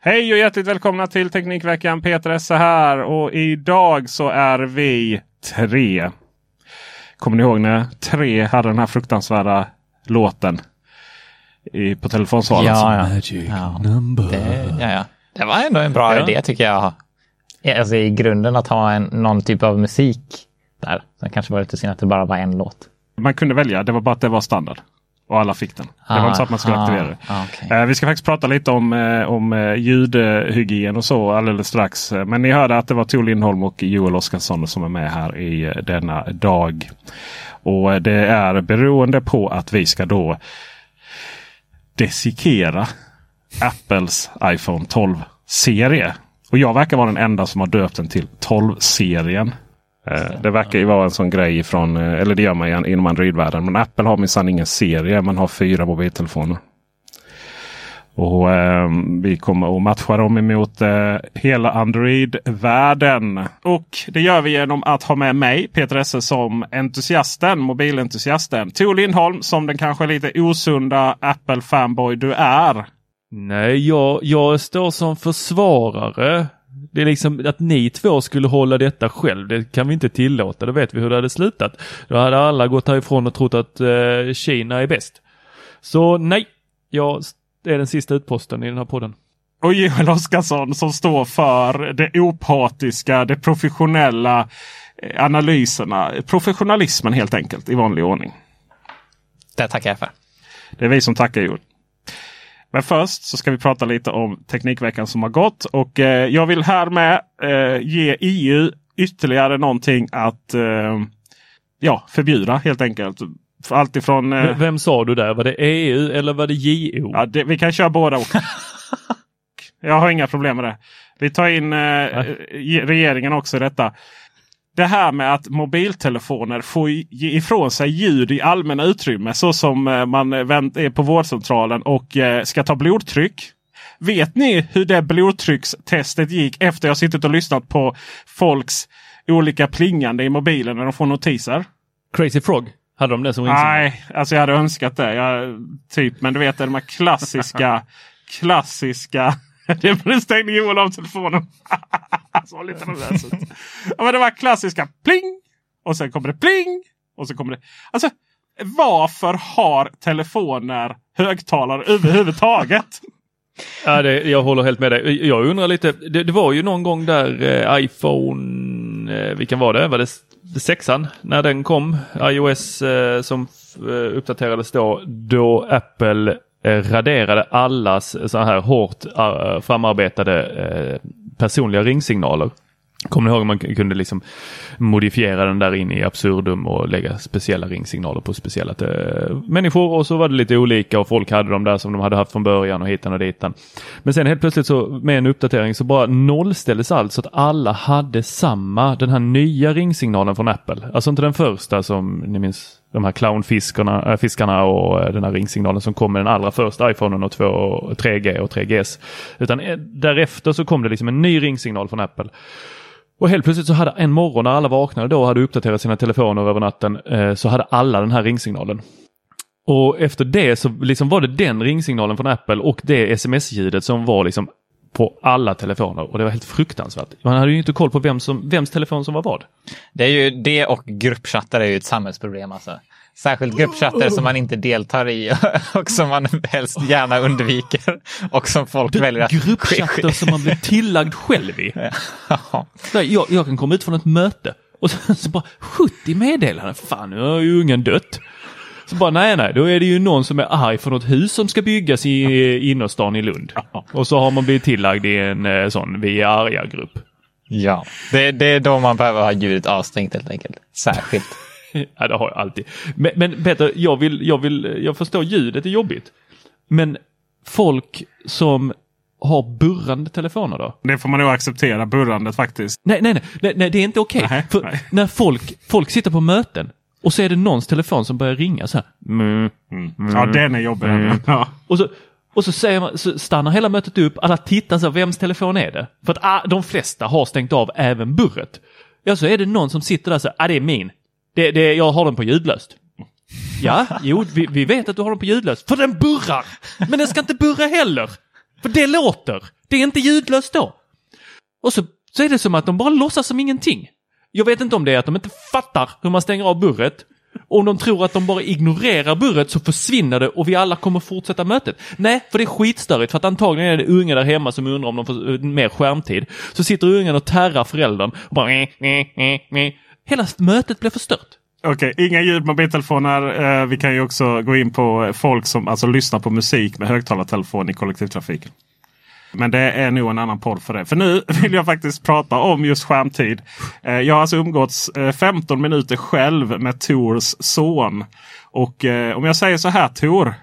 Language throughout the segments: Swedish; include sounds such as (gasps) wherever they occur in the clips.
Hej och hjärtligt välkomna till Teknikveckan. Peter Esse här och idag så är vi tre. Kommer ni ihåg när tre hade den här fruktansvärda låten i, på telefonsvaren? Ja, ja. Ja. Det, ja, ja. det var ändå en bra Ja. idé tycker jag. Alltså i grunden att ha en, någon typ av musik där. Sen kanske var det lite synd att det bara var en låt. Man kunde välja, det var bara att det var standard. Och alla fick den. Det var Ah, inte så att man skulle ah, aktivera det. ah, okej. Eh, vi ska faktiskt prata lite om, eh, om eh, ljudhygien och så alldeles strax. Eh, Men ni hörde att det var Tor Lindholm och Joel Oskarsson som är med här i eh, denna dag. Och det är beroende på att vi ska då desikera Apples iPhone 12-serie. Och jag verkar vara den enda som har döpt den till 12-serien. Eh, Det verkar ju vara en sån grej från, eh, eller det gör man ju inom Android-världen. Men Apple har minsann ingen serie. Man har fyra mobiltelefoner. Och eh, Vi kommer att matcha dem emot eh, hela Android-världen. Och det gör vi genom att ha med mig, Peter Esse, som entusiasten, mobilentusiasten. Tor Lindholm som den kanske lite osunda Apple-fanboy du är. Nej, jag, jag står som försvarare. Det är liksom att ni två skulle hålla detta själv. Det kan vi inte tillåta. Då vet vi hur det hade slutat. Då hade alla gått härifrån och trott att eh, Kina är bäst. Så nej, jag är den sista utposten i den här podden. Och Joel Oskarsson som står för det opatiska, det professionella eh, analyserna. Professionalismen helt enkelt i vanlig ordning. Det tackar jag för. Det är vi som tackar Joel. Men först så ska vi prata lite om Teknikveckan som har gått. Och eh, jag vill härmed eh, ge EU ytterligare någonting att eh, ja, förbjuda helt enkelt. För allt ifrån... Eh, Vem sa du där? Var det EU eller var det JO? Ja, det, vi kan köra båda och. (laughs) Jag har inga problem med det. Vi tar in eh, ge- regeringen också i detta. Det här med att mobiltelefoner får ge ifrån sig ljud i allmänna utrymme. Så som eh, man eh, är på vårdcentralen och eh, ska ta blodtryck. Vet ni hur det blodtryckstestet gick efter jag suttit och lyssnat på folks olika plingande i mobilen när de får notiser? Crazy Frog? Hade de det som ringsignal? Nej, alltså jag hade önskat det. Jag, typ, men du vet de här klassiska, (laughs) klassiska. (laughs) Det stängde Joel av telefonen. (laughs) Alltså, så var lite nervös ut. ja, men det var klassiska pling. Och sen kommer det pling. Och så kommer det. Alltså varför har telefoner högtalare överhuvudtaget? (laughs) Ja, det, jag håller helt med dig. Jag undrar lite, det, det var ju någon gång där eh, iPhone, eh, vilken var det? Var det sexan? När den kom, iOS eh, som eh, uppdaterades då, då Apple eh, raderade allas så här hårt eh, framarbetade eh, personliga ringsignaler. Kommer ni ihåg att man kunde liksom modifiera den där in i absurdum och lägga speciella ringsignaler på speciella eh, människor och så var det lite olika och folk hade de där som de hade haft från början och hitan och ditan. Men sen helt plötsligt så med en uppdatering så bara nollställdes allt så att alla hade samma, den här nya ringsignalen från Apple. Alltså inte den första som ni minns de här clownfiskarna äh, fiskarna och äh, den här ringsignalen som kom med den allra första iPhonen och 2, 3G och 3GS. Utan äh, därefter så kom det liksom en ny ringsignal från Apple. Och helt plötsligt så hade en morgon när alla vaknade då och hade uppdaterat sina telefoner över natten eh, så hade alla den här ringsignalen. Och efter det så liksom var det den ringsignalen från Apple och det sms-ljudet som var liksom på alla telefoner och det var helt fruktansvärt. Man hade ju inte koll på vem som, vems telefon som var vad. Det är ju det och gruppchattar är ju ett samhällsproblem alltså. Särskilt gruppchatter som man inte deltar i (laughs) och som man helst gärna undviker. Och som folk Du, väljer att... Gruppchatter som man blir tillagd själv i. (laughs) Ja. Jag, jag kan komma ut från ett möte och så, så bara 70 meddelanden. Fan, nu har ju ungen dött. Så bara nej, nej, då är det ju någon som är arg för något hus som ska byggas i innerstan i Lund. Och så har man blivit tillagd i en eh, sån vi är arga-grupp. ja. Det, det är då man behöver ha ljudet avstängt helt enkelt. Särskilt. (laughs) Ja, det har jag alltid. Men, men Peter, jag, vill, jag, vill, jag förstår ljudet är jobbigt. Men folk som har burrande telefoner då? Det får man nog acceptera, burrandet faktiskt. Nej, nej, nej, nej, nej det är inte okej. Nej. när folk, folk sitter på möten och så är det någons telefon som börjar ringa så här. Mm. Ja, den är jobbig. (laughs) Ja. Och så, och så, säger man, så stannar hela mötet upp, alla tittar så här, vems telefon är det? För att ah, de flesta har stängt av även burret. Ja, så är det någon som sitter där så här, ah, det är min. Det, det, jag har den på ljudlöst. Ja, jo, vi, vi vet att du har den på ljudlöst. För den burrar! Men den ska inte burra heller! För det låter! Det är inte ljudlöst då. Och så, så är det som att de bara låtsas som ingenting. Jag vet inte om det är att de inte fattar hur man stänger av burret. Om de tror att de bara ignorerar burret så försvinner det och vi alla kommer fortsätta mötet. Nej, för det är skitstörigt för att antagligen är det unga där hemma som undrar om de får eh, mer skärmtid. Så sitter ungen och tärrar föräldern och bara. Hela mötet blir förstört. Okej, inga ljud mobiltelefoner. Eh, vi kan ju också gå in på folk som alltså lyssnar på musik med högtalartelefon i kollektivtrafiken. Men det är nog en annan podd för det. För nu (laughs) vill jag faktiskt prata om just skärmtid. Eh, jag har alltså umgåtts eh, 15 minuter själv med Tors son. Och eh, om jag säger så här Tor.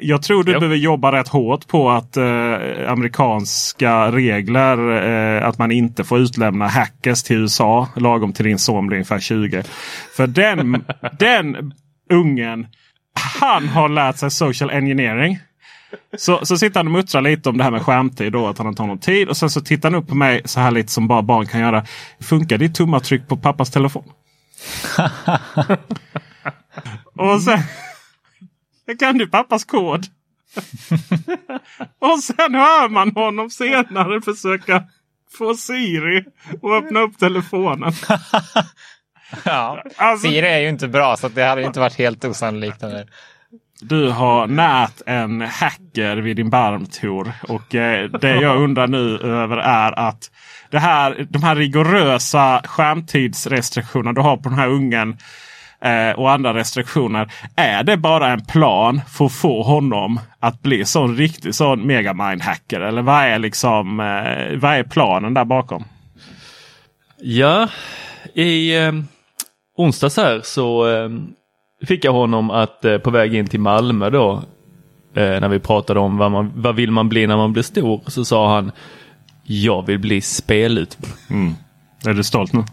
Jag tror du Ja. behöver jobba rätt hårt på att eh, amerikanska regler, eh, att man inte får utlämna hackers till USA lagom till din son blir ungefär 20. För den, (laughs) den ungen, han har lärt sig social engineering. Så, så sitter han och muttrar lite om det här med skärmtid. Då, att han inte har någon tid. Och sen så tittar han upp på mig så här lite som bara barn kan göra. Funkar ditt tumavtryck på pappas telefon? (laughs) och sen kan du pappas kod. och sen hör man honom senare försöka få Siri att öppna upp telefonen. (laughs) Ja. Alltså- Siri är ju inte bra så det hade inte varit helt osannolikt. Du har närt en hacker vid din barm Tor. Och eh, det jag undrar nu över är att det här, de här rigorösa skärmtidsrestriktionerna du har på den här ungen eh, och andra restriktioner. Är det bara en plan för att få honom att bli sån riktig sån megamind-hacker? Eller vad är, liksom, eh, vad är planen där bakom? Ja, i eh, onsdags här så eh, fick jag honom att eh, på väg in till Malmö då, eh, när vi pratade om vad, man, vad vill man bli när man blir stor, så sa han jag vill bli spelut. Är du stolt nu?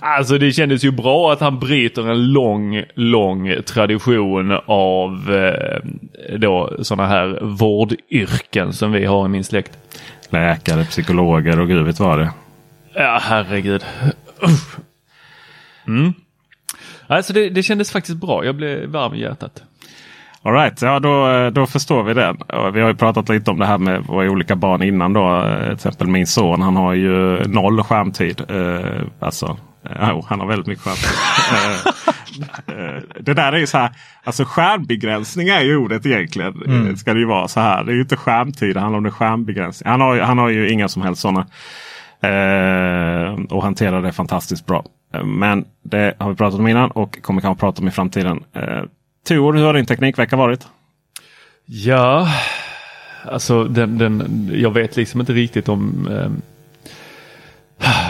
Alltså det kändes ju bra att han bryter en lång, lång tradition av eh, då sådana här vårdyrken som vi har i min släkt. Läkare, psykologer och gud vet vad det. Ja, herregud. Mm. Alltså det, det kändes faktiskt bra. Jag blev varm i hjärtat. All right, ja då, då förstår vi det. Vi har ju pratat lite om det här med våra olika barn innan. Då. Eh, Till exempel min son, han har ju noll skärmtid. Eh, alltså, eh, jo, han har väldigt mycket skärmtid. (laughs) Eh, eh, det där är ju så här, alltså skärmbegränsning är ju ordet egentligen. Mm. Ska det ju vara så här. Det är ju inte skärmtid, det handlar om det skärmbegränsning. Han har, han har ju inga som helst sådana. Eh, och hanterar det fantastiskt bra. Men det har vi pratat om innan och kommer kanske prata om i framtiden. Eh, Tor, hur har din teknikvecka varit? Ja, alltså den, den, jag vet liksom inte riktigt om eh,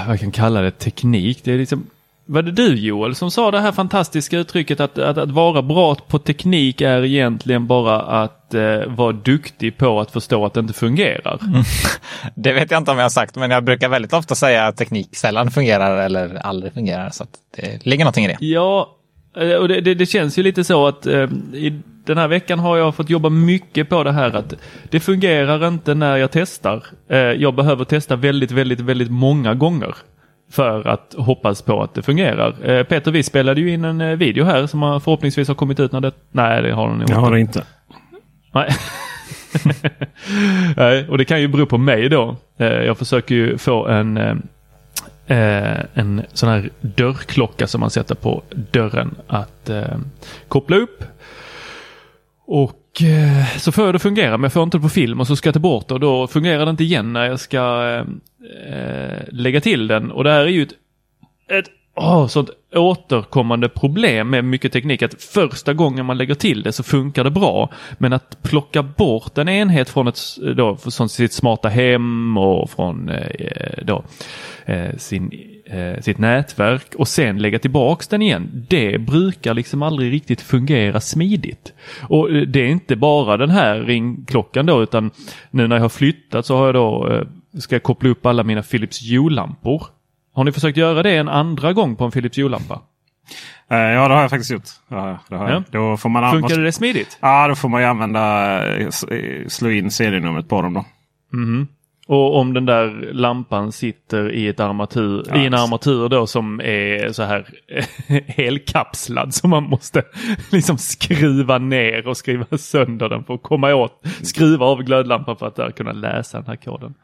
vad jag kan kalla det teknik. Det är liksom, var det du Joel som sa det här fantastiska uttrycket att, att, att vara bra på teknik är egentligen bara att eh, vara duktig på att förstå att det inte fungerar. (laughs) Det vet jag inte om jag har sagt, men jag brukar väldigt ofta säga att teknik sällan fungerar eller aldrig fungerar. Så det ligger någonting i det. Ja, eh, och det, det, det känns ju lite så att eh, i den här veckan har jag fått jobba mycket på det här att det fungerar inte när jag testar. Eh, jag behöver testa väldigt, väldigt, väldigt många gånger för att hoppas på att det fungerar. Eh, Peter, vi spelade ju in en eh, video här som har förhoppningsvis har kommit ut när det... Nej, det har den Jag har det inte. Nej. (laughs) Nej, och det kan ju bero på mig då. Eh, Jag försöker ju få en, en sån här dörrklocka som man sätter på dörren att koppla upp. Och eh, så får jag det fungera, men jag får inte det på film och så ska jag ta bort det och då fungerar det inte igen när jag ska eh, eh lägga till den. Och det här är ju ett, ett oh, sånt återkommande problem med mycket teknik att första gången man lägger till det så funkar det bra. Men att plocka bort en enhet från, ett, då, från sitt smarta hem och från eh, eh då, eh, sin, eh, sitt nätverk och sen lägga tillbaks den igen. Det brukar liksom aldrig riktigt fungera smidigt. Och eh, det är inte bara den här ringklockan då utan nu när jag har flyttat så har jag då eh, ska jag koppla upp alla mina Philips Hue-lampor. Har ni försökt göra det en andra gång på en Philips Hue-lampa? Eh, Ja, det har jag faktiskt gjort. Ja, det har jag. Då får man Funkade det smidigt? Ja, då får man ju använda, eh, slå in serienumret på dem då. Mhm. Och om den där lampan sitter i, ett armatur, Ja, i en armatur då som är så här (laughs) helkapslad som man måste (laughs) liksom skruva ner och skriva (laughs) sönder den för att komma åt, skruva av glödlampan för att där kunna läsa den här koden.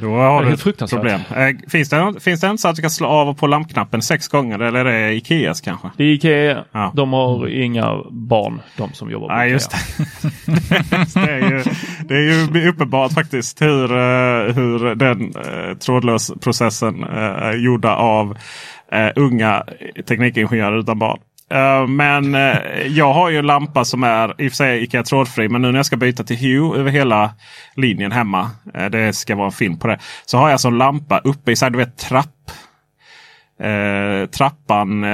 Då har Det du ett problem. Eh, Finns det, finns det inte så att du kan slå av och på lampknappen sex gånger? Eller är det Ikeas kanske? Det är Ikea, Ja. de har inga barn, de som jobbar på Nej, Ikea. (laughs) just det. det, är ju, det är ju uppenbart faktiskt hur, eh, hur den uh, trådlösprocessen uh, är gjorda av eh, unga teknikingenjörer utan barn. Eh, men eh, jag har ju en lampa som är i och för sig icke trådfri. Men nu när jag ska byta till Hue över hela linjen hemma. eh, det ska vara en film på det. Så har jag alltså en lampa uppe i så här, du vet, trapp. trappan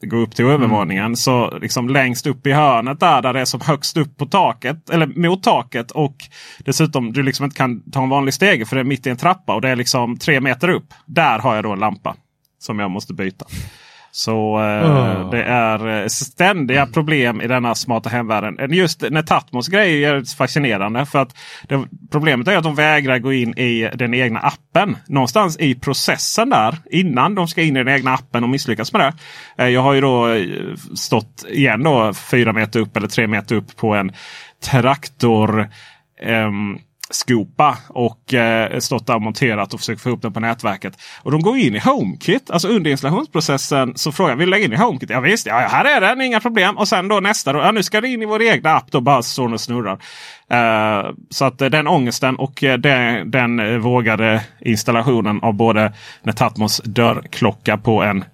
går upp till övervåningen. Så liksom längst upp i hörnet där, där det är som högst upp på taket. Eller mot taket. Och dessutom du liksom inte kan ta en vanlig stege för det är mitt i en trappa. Och det är liksom tre meter upp. Där har jag då en lampa. Som jag måste byta. Så eh, Oh. det är eh, ständiga problem i denna smarta hemvärlden. Just Netatmos grej är fascinerande. För att det, Problemet är att de vägrar gå in i den egna appen. Någonstans i processen där innan de ska in i den egna appen och misslyckas med det. Eh, jag har ju då eh, stått igen då fyra meter upp eller tre meter upp på en traktor. ehm, skopa och eh, stått där och monterat och försökt få ihop den på nätverket. Och de går in i HomeKit. Alltså under installationsprocessen så frågar jag vill du lägga in i HomeKit? Ja visst, ja, här är den, inga problem. Och sen då nästa, då, ja, nu ska det in i vår egna app. Då bara står den och snurrar. Eh, så att eh, den ångesten och eh, den, den eh, vågade installationen av både Netatmos dörrklocka på en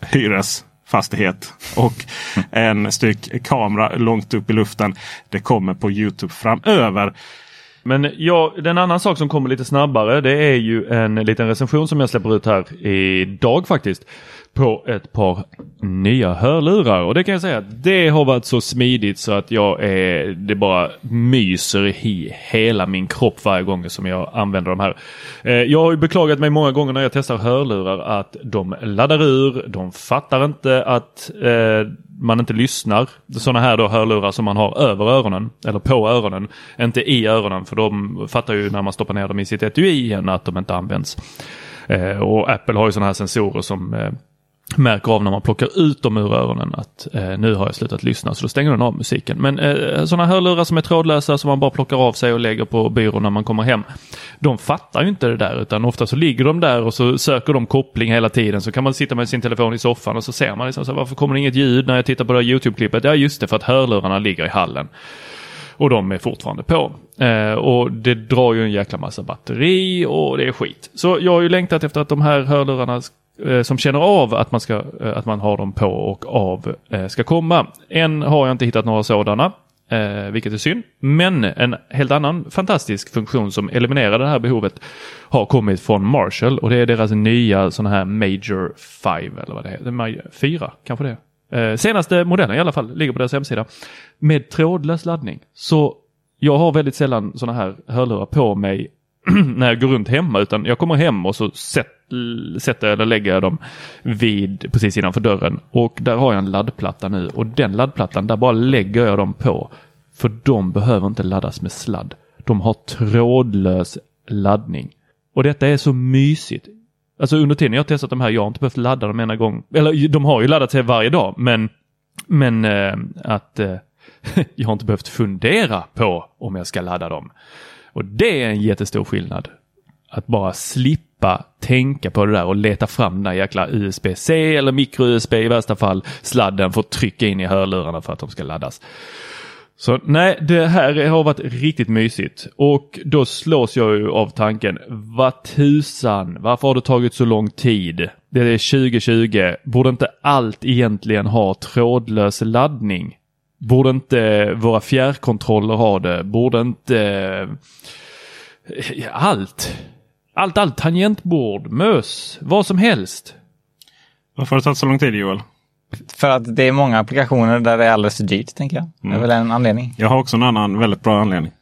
hyresfastighet och en styck kamera långt upp i luften. Det kommer på Youtube framöver. Men ja, den annan sak som kommer lite snabbare det är ju en liten recension som jag släpper ut här idag faktiskt. På ett par nya hörlurar och det kan jag säga att det har varit så smidigt så att jag är, det bara myser i hela min kropp varje gång som jag använder de här. Eh, jag har ju beklagat mig många gånger när jag testar hörlurar att de laddar ur, de fattar inte att eh, man inte lyssnar. Sådana här då hörlurar som man har över öronen eller på öronen. Inte i öronen för de fattar ju när man stoppar ner dem i sitt etui igen att de inte används. Eh, och Apple har ju sådana här sensorer som eh, märker av när man plockar ut dem ur öronen att eh, nu har jag slutat lyssna så då stänger den av musiken. Men eh, sådana hörlurar som är trådlösa som man bara plockar av sig och lägger på byrån när man kommer hem. De fattar ju inte det där utan ofta så ligger de där och så söker de koppling hela tiden. Så kan man sitta med sin telefon i soffan och så ser man liksom så här, varför kommer det inget ljud när jag tittar på det här YouTube-klippet? Ja just det för att hörlurarna ligger i hallen. Och de är fortfarande på. Eh, och det drar ju en jäkla massa batteri och det är skit. Så jag har ju längtat efter att de här hörlurarna Eh, som känner av att man, ska, eh, att man har dem på och av eh, ska komma. Än har jag inte hittat några sådana. Vilket är synd. Men en helt annan fantastisk funktion som eliminerar det här behovet har kommit från Marshall och det är deras nya sån här Major 5 eller vad det heter. Major 4 kanske det är. Senaste modellen i alla fall ligger på deras hemsida. Med trådlös laddning. Så jag har väldigt sällan sådana här hörlurar på mig (clears throat) när jag går runt hemma utan jag kommer hem och så sätt, sätter eller lägger jag dem vid precis innanför dörren. Och där har jag en laddplatta nu och den laddplattan där bara lägger jag dem på. För de behöver inte laddas med sladd. De har trådlös laddning. Och detta är så mysigt. Alltså under tiden jag har testat de här, jag har inte behövt ladda dem ena gång. Eller de har ju laddat sig varje dag, men, men äh, att äh, (laughs) jag har inte behövt fundera på om jag ska ladda dem. Och det är en jättestor skillnad. Att bara slippa tänka på det där och leta fram den där jäkla USB-C eller micro-USB i värsta fall sladden för att trycka in i hörlurarna för att de ska laddas. Så nej, det här har varit riktigt mysigt och då slås jag ju av tanken, vad tusan, varför har det tagit så lång tid? Det är 2020, borde inte allt egentligen ha trådlös laddning? Borde inte våra fjärrkontroller ha det? Borde inte allt? Allt, allt, tangentbord, mös, vad som helst. Varför har det tagit så lång tid Joel? För att det är många applikationer där det är alldeles för dyrt, tänker jag. Det är Mm. väl en anledning. Jag har också en annan väldigt bra anledning.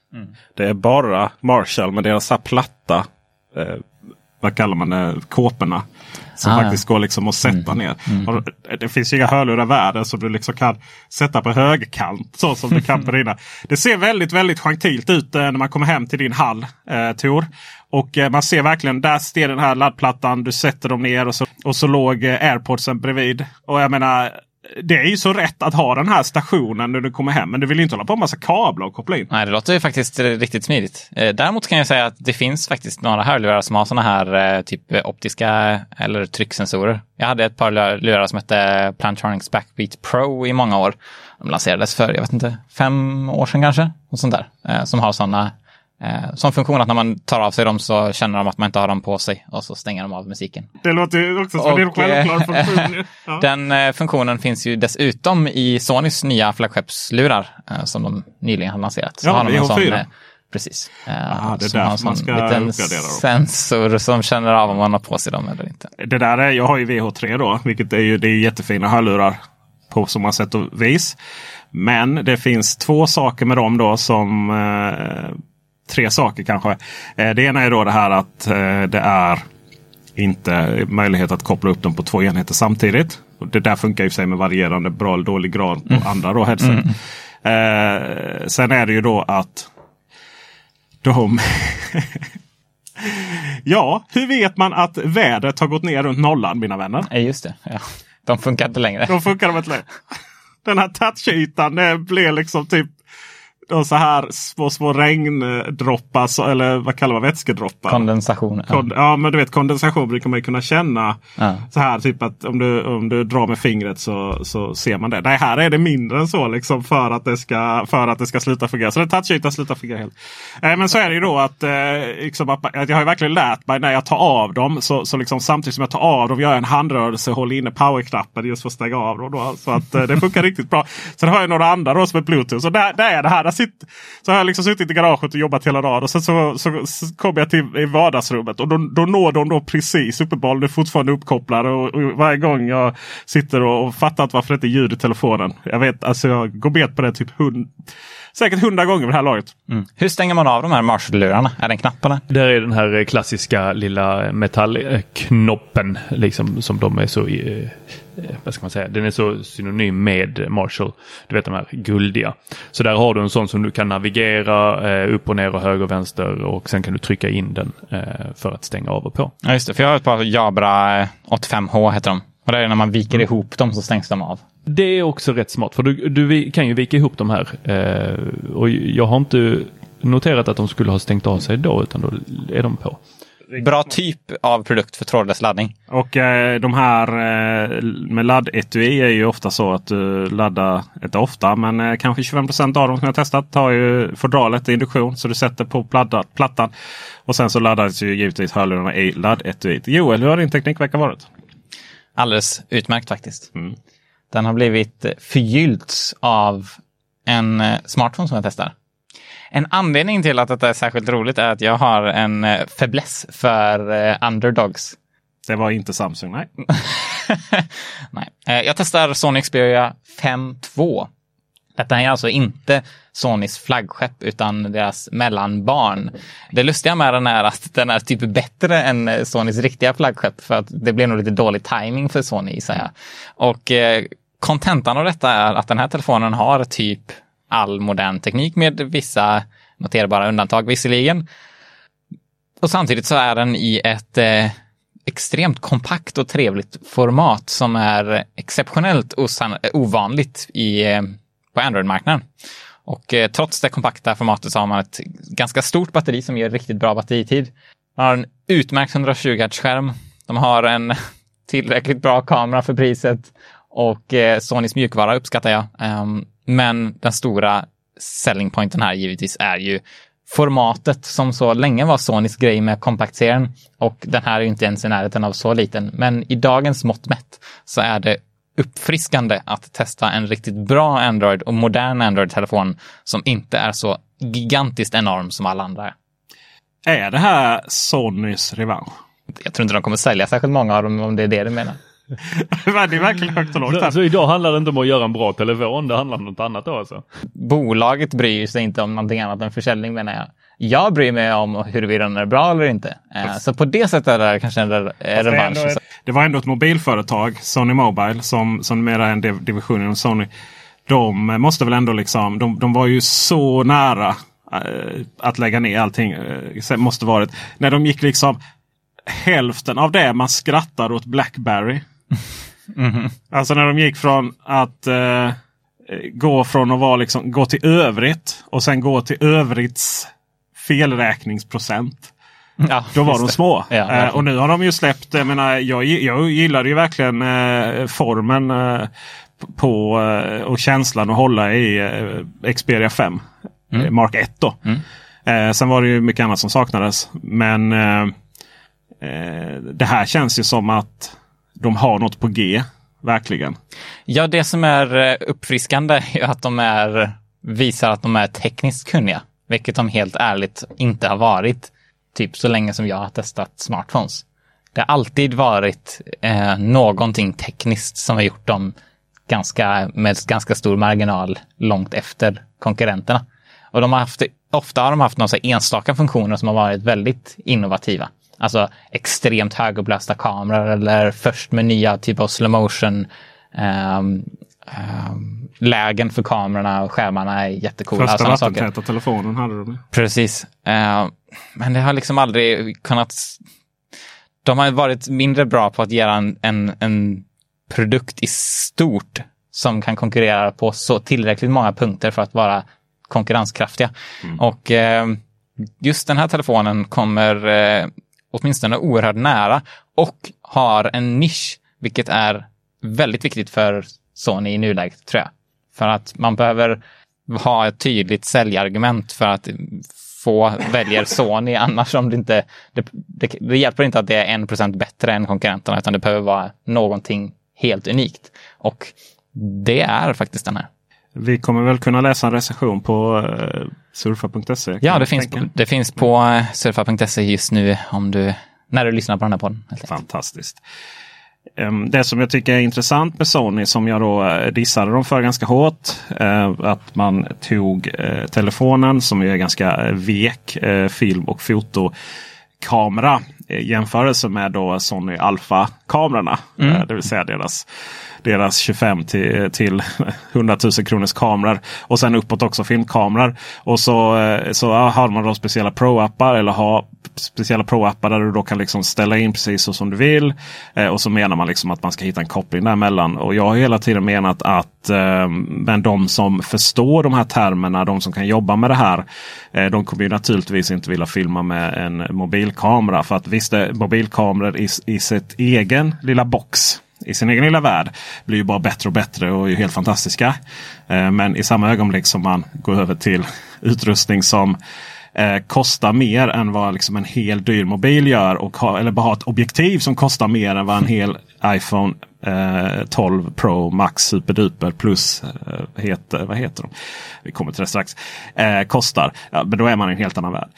Det är bara Marshall med deras platta, eh, vad kallar man det, kåporna. Som Ah. faktiskt går liksom att sätta ner. Och det finns ju inga hörlurar i världen som du liksom kan sätta på högkant. Så som du kan på dina. (laughs) Det ser väldigt, väldigt gentilt ut eh, när man kommer hem till din hall, eh, Tor. Och eh, man ser verkligen, där står den här laddplattan. Du sätter dem ner och så, och så låg eh, airpodsen bredvid. Och jag menar, det är ju så rätt att ha den här stationen när du kommer hem. Men du vill ju inte hålla på med massa kablar och koppla in. Nej, det låter ju faktiskt riktigt smidigt. Eh, däremot kan jag säga att det finns faktiskt några hörlurar som har sådana här eh, typ eh, optiska eller trycksensorer. Jag hade ett par lurar som hette Plantronics Backbeat Pro i många år. De lanserades för, jag vet inte, fem år sedan kanske. Och sånt där. Som har sådana Eh, som funktion att när man tar av sig dem så känner de att man inte har dem på sig och så stänger de av musiken. Det låter ju också som en Och, självklar eh, funktion. (laughs) Ja. Den eh, funktionen finns ju dessutom i Sonys nya flaggskeppslurar eh, som de nyligen har lanserat. Så Ja, har de en VH4. sån, eh, Precis. Eh, Ah, det är en därför man ska uppgradera dem. sensor som känner av om man har på sig dem eller inte. Det där är, jag har ju VH3 då, vilket är ju, det är jättefina hörlurar på så många sätt och vis. Men det finns två saker med dem då som eh, tre saker kanske. Eh, det ena är då det här att eh, det är inte möjlighet att koppla upp dem på två enheter samtidigt. Det där funkar i sig med varierande bra eller dålig grad på andra då headset. Eh, sen är det ju då att de (laughs) Ja, hur vet man att vädret har gått ner runt nollan mina vänner? Nej, just det. Ja. De funkar inte längre. Då funkar de inte längre. Den här touchytan blir liksom typ då så här små, små regndroppar, eller vad kallar man vätskedroppar? Kondensation. Ja. Kon- ja, men du vet kondensation brukar man ju kunna känna. Ja. Så här typ att om du, om du drar med fingret så, så ser man det. Nej, här är det mindre än så liksom för att det ska, för att det ska sluta fungera. Så den touchytan slutar fungera helt. Eh, men så är det ju då att, eh, liksom att, jag har ju verkligen lärt mig när jag tar av dem. Så, så liksom samtidigt som jag tar av dem gör jag en handrörelse och håller inne powerknappen just för att stänga av dem. Då, så att eh, det funkar (laughs) riktigt bra. Sen har jag några andra då som är bluetooth. Så där, där är det här sitt, så har jag liksom suttit i garaget och jobbat hela dagen. Och sen så, så, så kommer jag till i vardagsrummet. Och då, då når de då precis uppenbarligen. Är fortfarande uppkopplade. Och, och varje gång jag sitter och, och fattar inte varför det inte är ljud i telefonen. Jag vet, alltså jag går bet på det typ hund, säkert hundra gånger vid det här laget. Mm. Hur stänger man av de här Marshall-lurarna? Är det en knapp eller? Där är den här klassiska lilla metallknoppen liksom som de är så, eh, eh, vad ska man säga, den är så synonym med Marshall. Du vet de här guldiga. Så där har du en sån som du kan navigera eh, upp och ner och höger och vänster och sen kan du trycka in den eh, för att stänga av och på. Ja, just det. För jag har ett par Jabra eh, 85H heter de. Och det är när man viker ihop dem så stängs de av. Det är också rätt smart för du, du kan ju vika ihop de här. Eh, och jag har inte noterat att de skulle ha stängt av sig då utan då är de på. Bra typ av produkt för trådlös laddning. Och eh, de här eh, med laddetui är ju ofta så att du laddar, inte ofta, men eh, kanske 25% av dem som jag testat tar ju fodralet i induktion. Så du sätter på platta, plattan. Och sen så laddas ju givetvis hörlurarna i laddetuiet. Joel, hur har din teknikvecka varit? Alldeles utmärkt faktiskt. Den har blivit förgyllts av en eh, smartphone som jag testar. En anledning till att detta är särskilt roligt är att jag har en eh, fäbless för eh, underdogs. Det var inte Samsung, nej. (laughs) Nej. Jag testar Sony Xperia 5 2. Detta är alltså inte Sonys flaggskepp utan deras mellanbarn. Det lustiga med den är att den är typ bättre än eh, Sonys riktiga flaggskepp för att det blev nog lite dålig timing för Sony gissar jag. Och eh, kontentan av detta är att den här telefonen har typ all modern teknik med vissa noterbara undantag visserligen. Och samtidigt så är den i ett eh, extremt kompakt och trevligt format som är exceptionellt ovanligt i, eh, på Android-marknaden. Och eh, trots det kompakta formatet så har man ett ganska stort batteri som ger riktigt bra batteritid. Man har en utmärkt 120 Hz-skärm. De har en (laughs) tillräckligt bra kamera för priset och eh, Sonys mjukvara uppskattar jag. Um, men den stora selling pointen här givetvis är ju formatet som så länge var Sonys grej med kompaktserien och den här är ju inte ens i närheten av så liten. Men i dagens mått mätt så är det uppfriskande att testa en riktigt bra Android och modern Android-telefon som inte är så gigantiskt enorm som alla andra är. Det här Sonys revansch? Jag tror inte de kommer sälja särskilt många av dem om det är det du menar. (laughs) det är verkligen högt och lågt. Så, så idag handlar det inte om att göra en bra telefon, det handlar om något annat då alltså? Bolaget bryr sig inte om någonting annat än försäljning menar jag. Jag bryr mig om huruvida den är bra eller inte. Eh, Så på det sättet är det kanske en re- det, revansch. ett, det var ändå ett mobilföretag, Sony Mobile, som, som mera är en div- division inom Sony. De måste väl ändå liksom, de, de var ju så nära eh, att lägga ner allting. Sen måste varit när de gick liksom hälften av det man skrattar åt Blackberry. (laughs) Alltså när de gick från att eh, gå från att vara liksom, gå till övrigt och sen gå till övrigts felräkningsprocent. Ja, Då var de små. Ja, eh, verkligen. och nu har de ju släppt, jag menar, jag, jag gillade ju verkligen eh, formen eh, på eh, och känslan att hålla i eh, Xperia 5. Mm. eh, Mark 1 då. Eh, sen var det ju mycket annat som saknades. Men eh, eh, det här känns ju som att de har något på G. Verkligen. Ja, det som är eh, uppfriskande är att de är, visar att de är tekniskt kunniga. Vilket de helt ärligt inte har varit typ så länge som jag har testat smartphones. Det har alltid varit eh, någonting tekniskt som har gjort dem ganska, med ganska stor marginal långt efter konkurrenterna. Och de har haft, ofta har de haft några enstaka funktioner som har varit väldigt innovativa. Alltså extremt högupplösta kameror eller först med nya typer av slow motion ehm, ehm, lägen för kamerorna och skärmarna är jättecoola. Första vattentäta telefonen hade de. Precis. Eh, men det har liksom aldrig kunnat... De har varit mindre bra på att göra en, en, en produkt i stort som kan konkurrera på så tillräckligt många punkter för att vara konkurrenskraftiga. Och eh, just den här telefonen kommer eh, åtminstone oerhört nära och har en nisch, vilket är väldigt viktigt för Sony i nuläget, tror jag. För att man behöver ha ett tydligt säljargument för att få väljer Sony, (laughs) annars om det inte... Det, det, det hjälper inte att det är en procent bättre än konkurrenterna, utan det behöver vara någonting helt unikt. Och det är faktiskt den här. Vi kommer väl kunna läsa en recension på uh, surfa.se. Ja, det finns, på, det finns på eh, surfa.se just nu om du, när du lyssnar på den här podden. Fantastiskt. Ehm, Det som jag tycker är intressant med Sony som jag då eh, dissade dem för ganska hårt. eh, Att man tog eh, telefonen som ju är ganska vek film och fotokamera. Jämförelse med då Sony Alpha-kamerorna. eh, Det vill säga deras, deras 25 till, till (laughs) 100 000 kronors kameror. Och sen uppåt också filmkameror. Och så, så har man då speciella Pro-appar eller har speciella Pro-appar där du då kan liksom ställa in precis så som du vill. Eh, och så menar man liksom att man ska hitta en koppling däremellan. Och jag har hela tiden menat att eh, men de som förstår de här termerna, de som kan jobba med det här. Eh, de kommer ju naturligtvis inte vilja filma med en mobilkamera. För att visst, är mobilkameror i, i sitt egen lilla box i sin egen lilla värld blir ju bara bättre och bättre och är ju helt fantastiska. Eh, men i samma ögonblick som man går över till utrustning som eh, kostar mer än vad liksom en hel dyr mobil gör. Och ha, eller bara ha ett objektiv som kostar mer än vad en hel iPhone eh, 12 Pro Max Superduper Plus eh, heter. Vad heter de? Vi kommer till det strax. Eh, kostar. Ja, men då är man i en helt annan värld.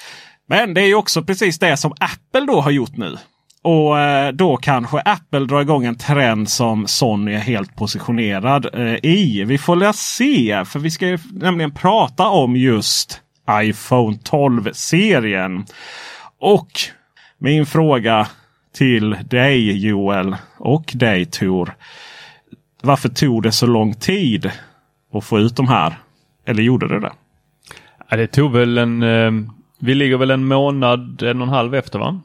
Men det är ju också precis det som Apple då har gjort nu. Och eh, då kanske Apple drar igång en trend som Sony är helt positionerad eh, i. Vi får väl se. För vi ska ju nämligen prata om just iPhone 12-serien. Och min fråga till dig Joel och dig Tor. Varför tog det så lång tid att få ut de här? Eller gjorde det det? Ja, det tog väl en... Eh, vi ligger väl en månad, en och en halv efter va?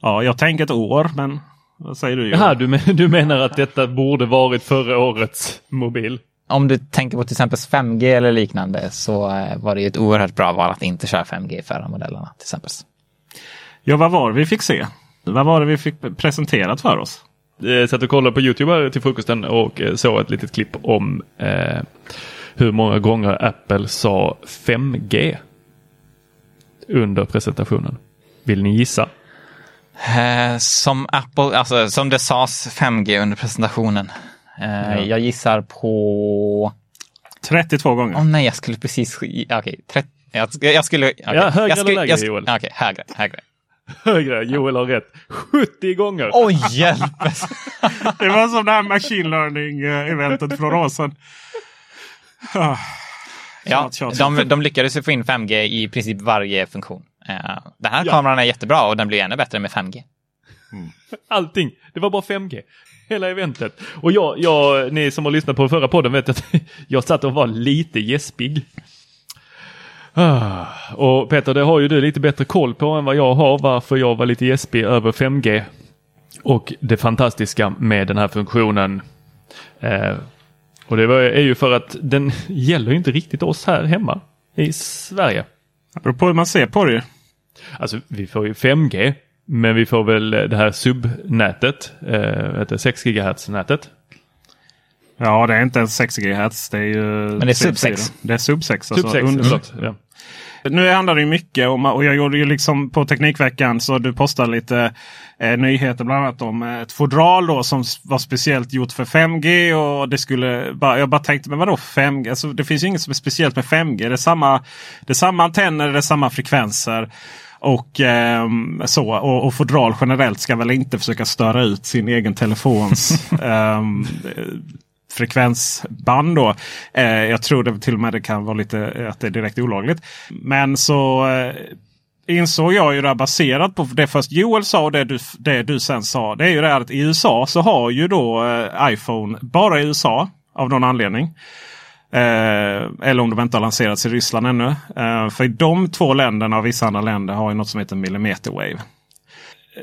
Ja, jag tänker ett år, men vad säger du? Joel? Jaha, du, men, du menar att detta borde varit förra årets mobil? Om du tänker på till exempel 5G eller liknande så eh, var det ju ett oerhört bra val att inte köra 5G i förra modellerna till exempel. Ja, vad var det vi fick se? Vad var det vi fick presenterat för oss? Jag satt och kollade på Youtube till frukosten och eh, såg ett litet klipp om eh, hur många gånger Apple sa 5G under presentationen. Vill ni gissa? Eh, som Apple, alltså som det sades 5G under presentationen. Eh, Jag gissar på... 32 gånger. Åh nej, jag skulle precis... Okej, okay, jag, jag skulle... Okay. Ja, högre jag skulle, eller lägre, Joel? Okej, okay, högre, högre. Högre, Joel har rätt. 70 gånger! Oj, hjälp! (laughs) Det var som det här machine learning-eventet för några år sedan. Ah, Ja, de, de lyckades få in 5G i princip varje funktion. Eh, Den här Ja. kameran är jättebra och den blir ännu bättre med 5G. Allting. Det var bara 5G. Hela eventet. Och jag, jag, ni som har lyssnat på förra podden vet att (laughs) jag satt och var lite gäspig. Ah, Och Peter, det har ju du lite bättre koll på än vad jag har varför jag var lite gäspig över 5G. Och det fantastiska med den här funktionen. Eh, och det var, är ju för att den (laughs) gäller inte riktigt oss här hemma i Sverige. Det beror på hur man ser på det. Alltså vi får ju 5G, men vi får väl det här subnätet, eh, heter 6 GHz-nätet. Ja, det är inte ens 6 GHz. Det är ju... Men det är sub 6. Det är sub 6. Alltså Sub 6, under- förlåt. Ja. Nu handlar det ju mycket om, och jag gjorde ju liksom på Teknikveckan så du postade lite eh, nyheter bland annat om eh, ett fodral då som var speciellt gjort för 5G. och det skulle bara, Jag bara tänkte, men vadå 5G? Alltså, det finns ju inget som är speciellt med 5G. Det är samma, det är samma antenner, det är samma frekvenser. Och ehm, så och, och fodral generellt ska väl inte försöka störa ut sin egen telefons (laughs) ehm, frekvensband. Då. Eh, jag tror det till och med det kan vara lite eh, att det är direkt olagligt. Men så eh, insåg jag ju det baserat på det först Joel sa och det du, det du sen sa. Det är ju det att i USA så har ju då eh, iPhone bara i USA av någon anledning. Eh, eller om de inte har lanserats i Ryssland ännu. Eh, för de två länderna och vissa andra länder har ju något som heter millimeter wave.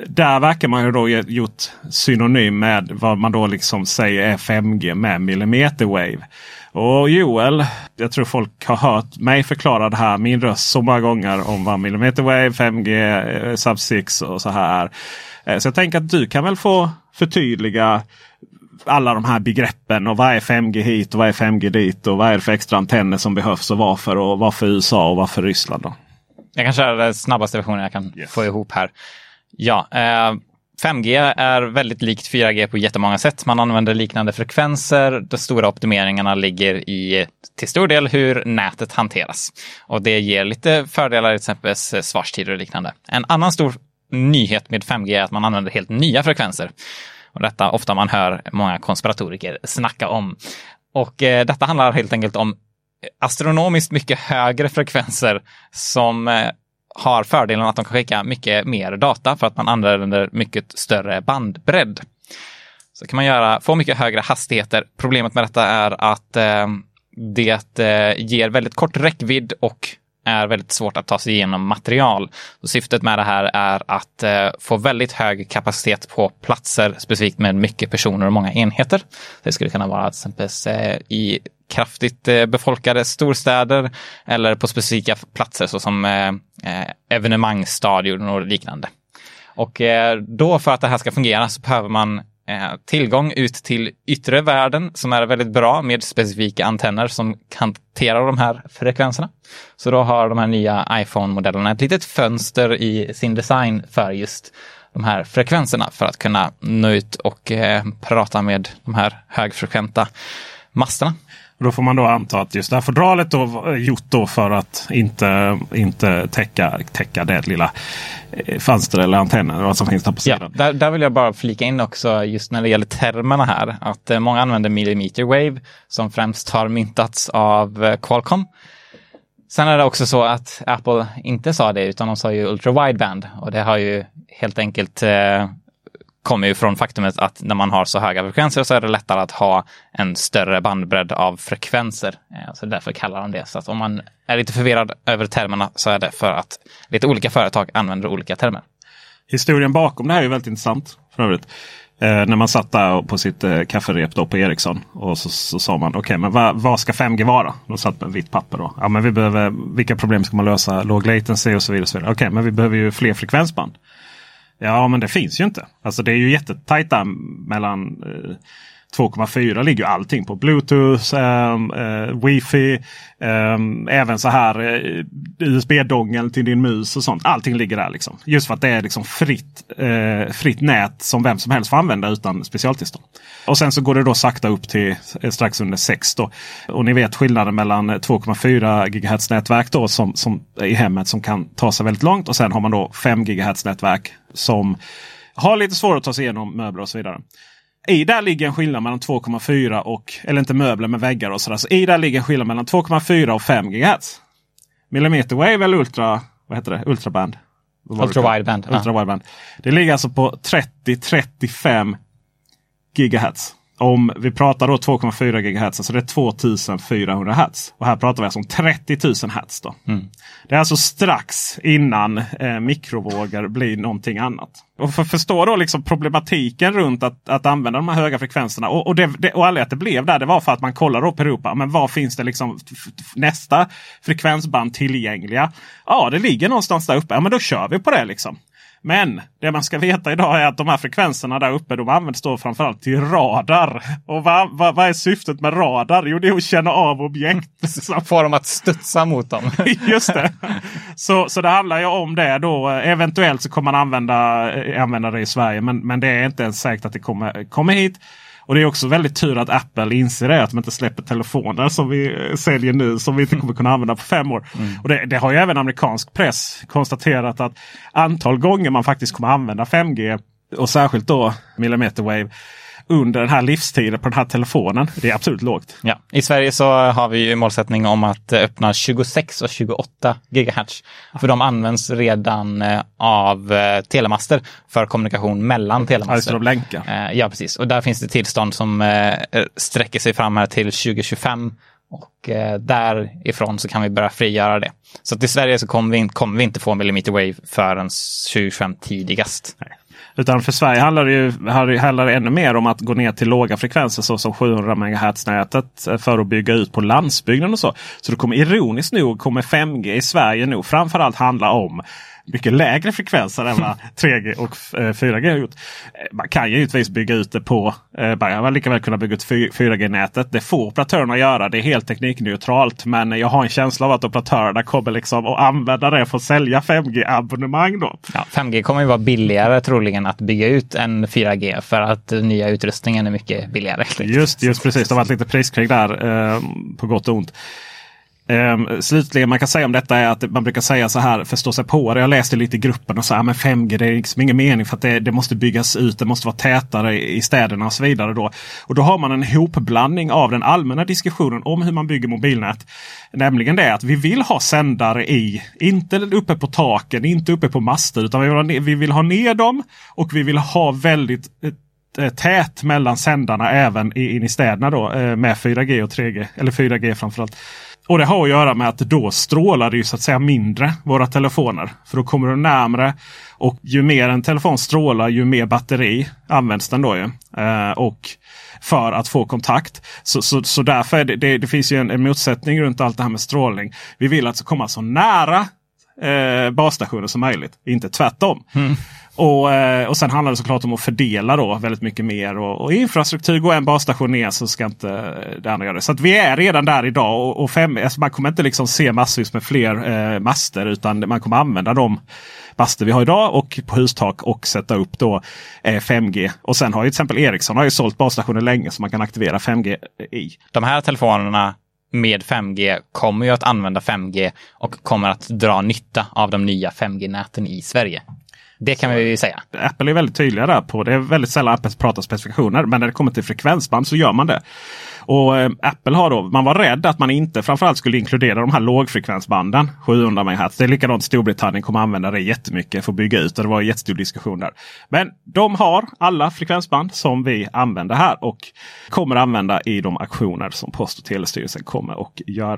Där verkar man ju då gjort synonym med vad man då liksom säger är 5G med millimeter wave. Och Joel, jag tror folk har hört mig förklara det här, min röst så många gånger om vad millimeter wave, 5G, eh, sub 6 och så här. Eh, så jag tänker att du kan väl få förtydliga alla de här begreppen och vad är 5G hit och vad är 5G dit och vad är det för extra antenner som behövs och varför och varför USA och varför Ryssland. Då? Jag kan köra den snabbaste versionen jag kan få ihop här. Ja, eh, 5G är väldigt likt 4G på jättemånga sätt. Man använder liknande frekvenser. De stora optimeringarna ligger i till stor del hur nätet hanteras. Och det ger lite fördelar, till exempel svarstider och liknande. En annan stor nyhet med 5G är att man använder helt nya frekvenser. Och detta ofta man hör många konspiratoriker snacka om. Och eh, detta handlar helt enkelt om astronomiskt mycket högre frekvenser som eh, har fördelen att de kan skicka mycket mer data för att man använder mycket större bandbredd. Så kan man göra, få mycket högre hastigheter. Problemet med detta är att eh, det eh, ger väldigt kort räckvidd och är väldigt svårt att ta sig igenom material. Så syftet med det här är att eh, få väldigt hög kapacitet på platser, specifikt med mycket personer och många enheter. Det skulle kunna vara till exempel eh, i kraftigt eh, befolkade storstäder eller på specifika platser såsom eh, eh evenemangsstadion och liknande. Och eh, då för att det här ska fungera så behöver man Eh, tillgång ut till yttre världen som är väldigt bra med specifika antenner som kan hantera de här frekvenserna. Så då har de här nya iPhone-modellerna ett litet fönster i sin design för just de här frekvenserna för att kunna nå ut och eh, prata med de här högfrekventa masterna. Och då får man då anta att just det här fodralet då var gjort då för att inte, inte täcka, täcka det lilla eh, fönster eller antennen vad som finns där på Ja, sidan. där, där vill jag bara flika in också just när det gäller termerna här. Att eh, många använder millimeter wave som främst har myntats av eh, Qualcomm. Sen är det också så att Apple inte sa det utan de sa ju ultra wideband och det har ju helt enkelt eh, kommer ju från faktumet att när man har så höga frekvenser så är det lättare att ha en större bandbredd av frekvenser. Eh, så därför kallar de det. Så att om man är lite förvirrad över termerna så är det för att lite olika företag använder olika termer. Historien bakom det här är väldigt intressant för övrigt. Eh, när man satt där på sitt eh, kafferep då på Ericsson och så, så sa man okej men vad, vad ska 5G vara? De satt med vitt papper då. Ja, men vi behöver, vilka problem ska man lösa? Låg latency och så vidare. och så vidare. Okej men vi behöver ju fler frekvensband. Ja men det finns ju inte. Alltså det är ju jättetajta mellan eh, 2,4 ligger ju allting på. Bluetooth, ehm, eh, wifi, ehm, även så här eh, USB-dongel till din mus och sånt. Allting ligger där liksom. Just för att det är liksom fritt, eh, fritt nät som vem som helst får använda utan specialtillstånd. Och sen så går det då sakta upp till eh, strax under 6 då. Och ni vet skillnaden mellan 2,4 GHz nätverk då som, som i hemmet som kan ta sig väldigt långt. Och sen har man då 5 GHz nätverk som har lite svårare att ta sig igenom möbler och så vidare. I där ligger en skillnad mellan 2,4 och, eller inte möbler med väggar och sådär. Så I där ligger en skillnad mellan 2,4 och 5 GHz. Millimeter wave eller ultra, vad heter det? ultraband? Ultra wideband. Ultra wideband. Det ligger alltså på 30-35 gigahertz. Om vi pratar då 2,4 GHz, så det är 2400 Hz. Och här pratar vi alltså om 30 000 Hz. Då. Det är alltså strax innan eh, mikrovågor blir någonting annat. Och för att förstå då liksom problematiken runt att, att använda de här höga frekvenserna. Och, och, det, det, och anledningen att det blev där det var för att man kollar då på Europa. Men var finns det liksom nästa frekvensband tillgängliga? Ja, det ligger någonstans där uppe. Ja, men då kör vi på det liksom. Men det man ska veta idag är att de här frekvenserna där uppe de används då framförallt till radar. Och vad, vad, vad är syftet med radar? Jo, det är att känna av objekt. (laughs) Får dem att studsa mot dem. (laughs) Just det. Så, så det handlar ju om det då. Eventuellt så kommer man använda, eh, använda det i Sverige. Men, men det är inte ens säkert att det kommer, kommer hit. Och det är också väldigt tur att Apple inser det. Att de inte släpper telefoner som vi säljer nu. Som vi inte kommer kunna använda på fem år. Och det, det har ju även amerikansk press konstaterat att antal gånger man faktiskt kommer använda 5G. Och särskilt då millimeter wave. Under den här livstiden på den här telefonen. Det är absolut lågt. Ja. I Sverige så har vi ju målsättning om att eh, öppna 26 och 28 gigahertz. För de används redan eh, av eh, telemaster för kommunikation mellan Ja, telemaster. de länkar. Ja, precis. Och där finns det tillstånd som sträcker sig fram här till 2025. Och därifrån så kan vi börja frigöra det. Så att i Sverige så kommer vi, in, kommer vi inte få millimeter wave förrän 2025 tidigast. Utan för Sverige handlar det ju handlar det ännu mer om att gå ner till låga frekvenser såsom 700 MHz-nätet eh, för att bygga ut på landsbygden och så. Så det kommer ironiskt nog kommer 5G i Sverige nog framförallt handla om mycket lägre frekvenser än vad (laughs) 3G och eh, 4G har gjort. Eh, Man kan ju givetvis bygga ut det på, eh, man kan lika väl kunna bygga ut 4G-nätet. Det får operatörerna göra. Det är helt teknikneutralt. Men jag har en känsla av att operatörerna kommer liksom att använda det för att sälja 5G-abonnemang då. Ja, 5G kommer ju vara billigare troligen att bygga ut än 4G för att nya utrustningen är mycket billigare. Just, just precis, det har varit lite priskrig där eh, på gott och ont. Um, slutligen man kan säga om detta är att man brukar säga så här, förstå sig på det. Jag läste lite i gruppen och sa att 5G det är liksom ingen mening för att det, det måste byggas ut. Det måste vara tätare i städerna och så vidare. Då. Och då har man en hopblandning av den allmänna diskussionen om hur man bygger mobilnät. Nämligen det att vi vill ha sändare i, inte uppe på taken, inte uppe på master. Utan vi vill ha ner, vi vill ha ner dem och vi vill ha väldigt eh, eh, tät mellan sändarna även i, in i städerna då eh, med 4G och 3G. Eller 4G framförallt. Och det har att göra med att då strålar det ju så att säga mindre våra telefoner. För då kommer du närmre. Och ju mer en telefon strålar ju mer batteri används den då ju. Eh, och för att få kontakt. Så, så, så därför är det, det, det finns ju en, en motsättning runt allt det här med strålning. Vi vill alltså komma så nära eh, basstationer som möjligt. Inte tvärtom. Mm. Och, eh, och sen handlar det såklart om att fördela då väldigt mycket mer. Och, och infrastruktur, går en basstation ner så ska inte det andra göra det. Så att vi är redan där idag. Och, och fem, alltså man kommer inte liksom se massvis med fler eh, master utan man kommer använda de master vi har idag och på hustak och sätta upp då eh, 5G. Och sen har ju till exempel Ericsson har ju sålt basstationer länge som man kan aktivera 5G i. De här telefonerna med 5G kommer ju att använda 5G och kommer att dra nytta av de nya 5G-näten i Sverige. Det kan vi säga. Apple är väldigt tydliga där på. Det är väldigt sällan Apple pratar specifikationer. Men när det kommer till frekvensband så gör man det. Och eh, Apple har då, man var rädd att man inte framförallt skulle inkludera de här lågfrekvensbanden. 700 MHz. Det är likadant Storbritannien kommer använda det jättemycket för att bygga ut. Och det var en jättestor diskussion där. Men de har alla frekvensband som vi använder här och kommer använda i de aktioner som Post och telestyrelsen kommer att göra.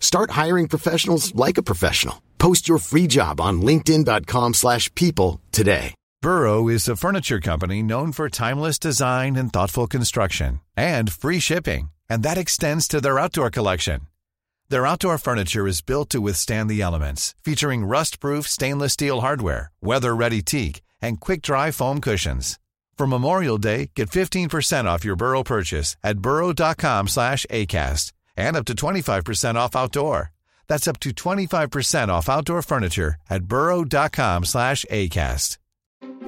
Start hiring professionals like a professional. Post your free job on linkedin.com/people slash people today. Burrow is a furniture company known for timeless design and thoughtful construction and free shipping, and that extends to their outdoor collection. Their outdoor furniture is built to withstand the elements, featuring rust-proof stainless steel hardware, weather-ready teak, and quick-dry foam cushions. For Memorial Day, get 15% off your Burrow purchase at burrow.com/acast and up to 25% off outdoor. That's up to 25% off outdoor furniture at burrow.com slash ACAST.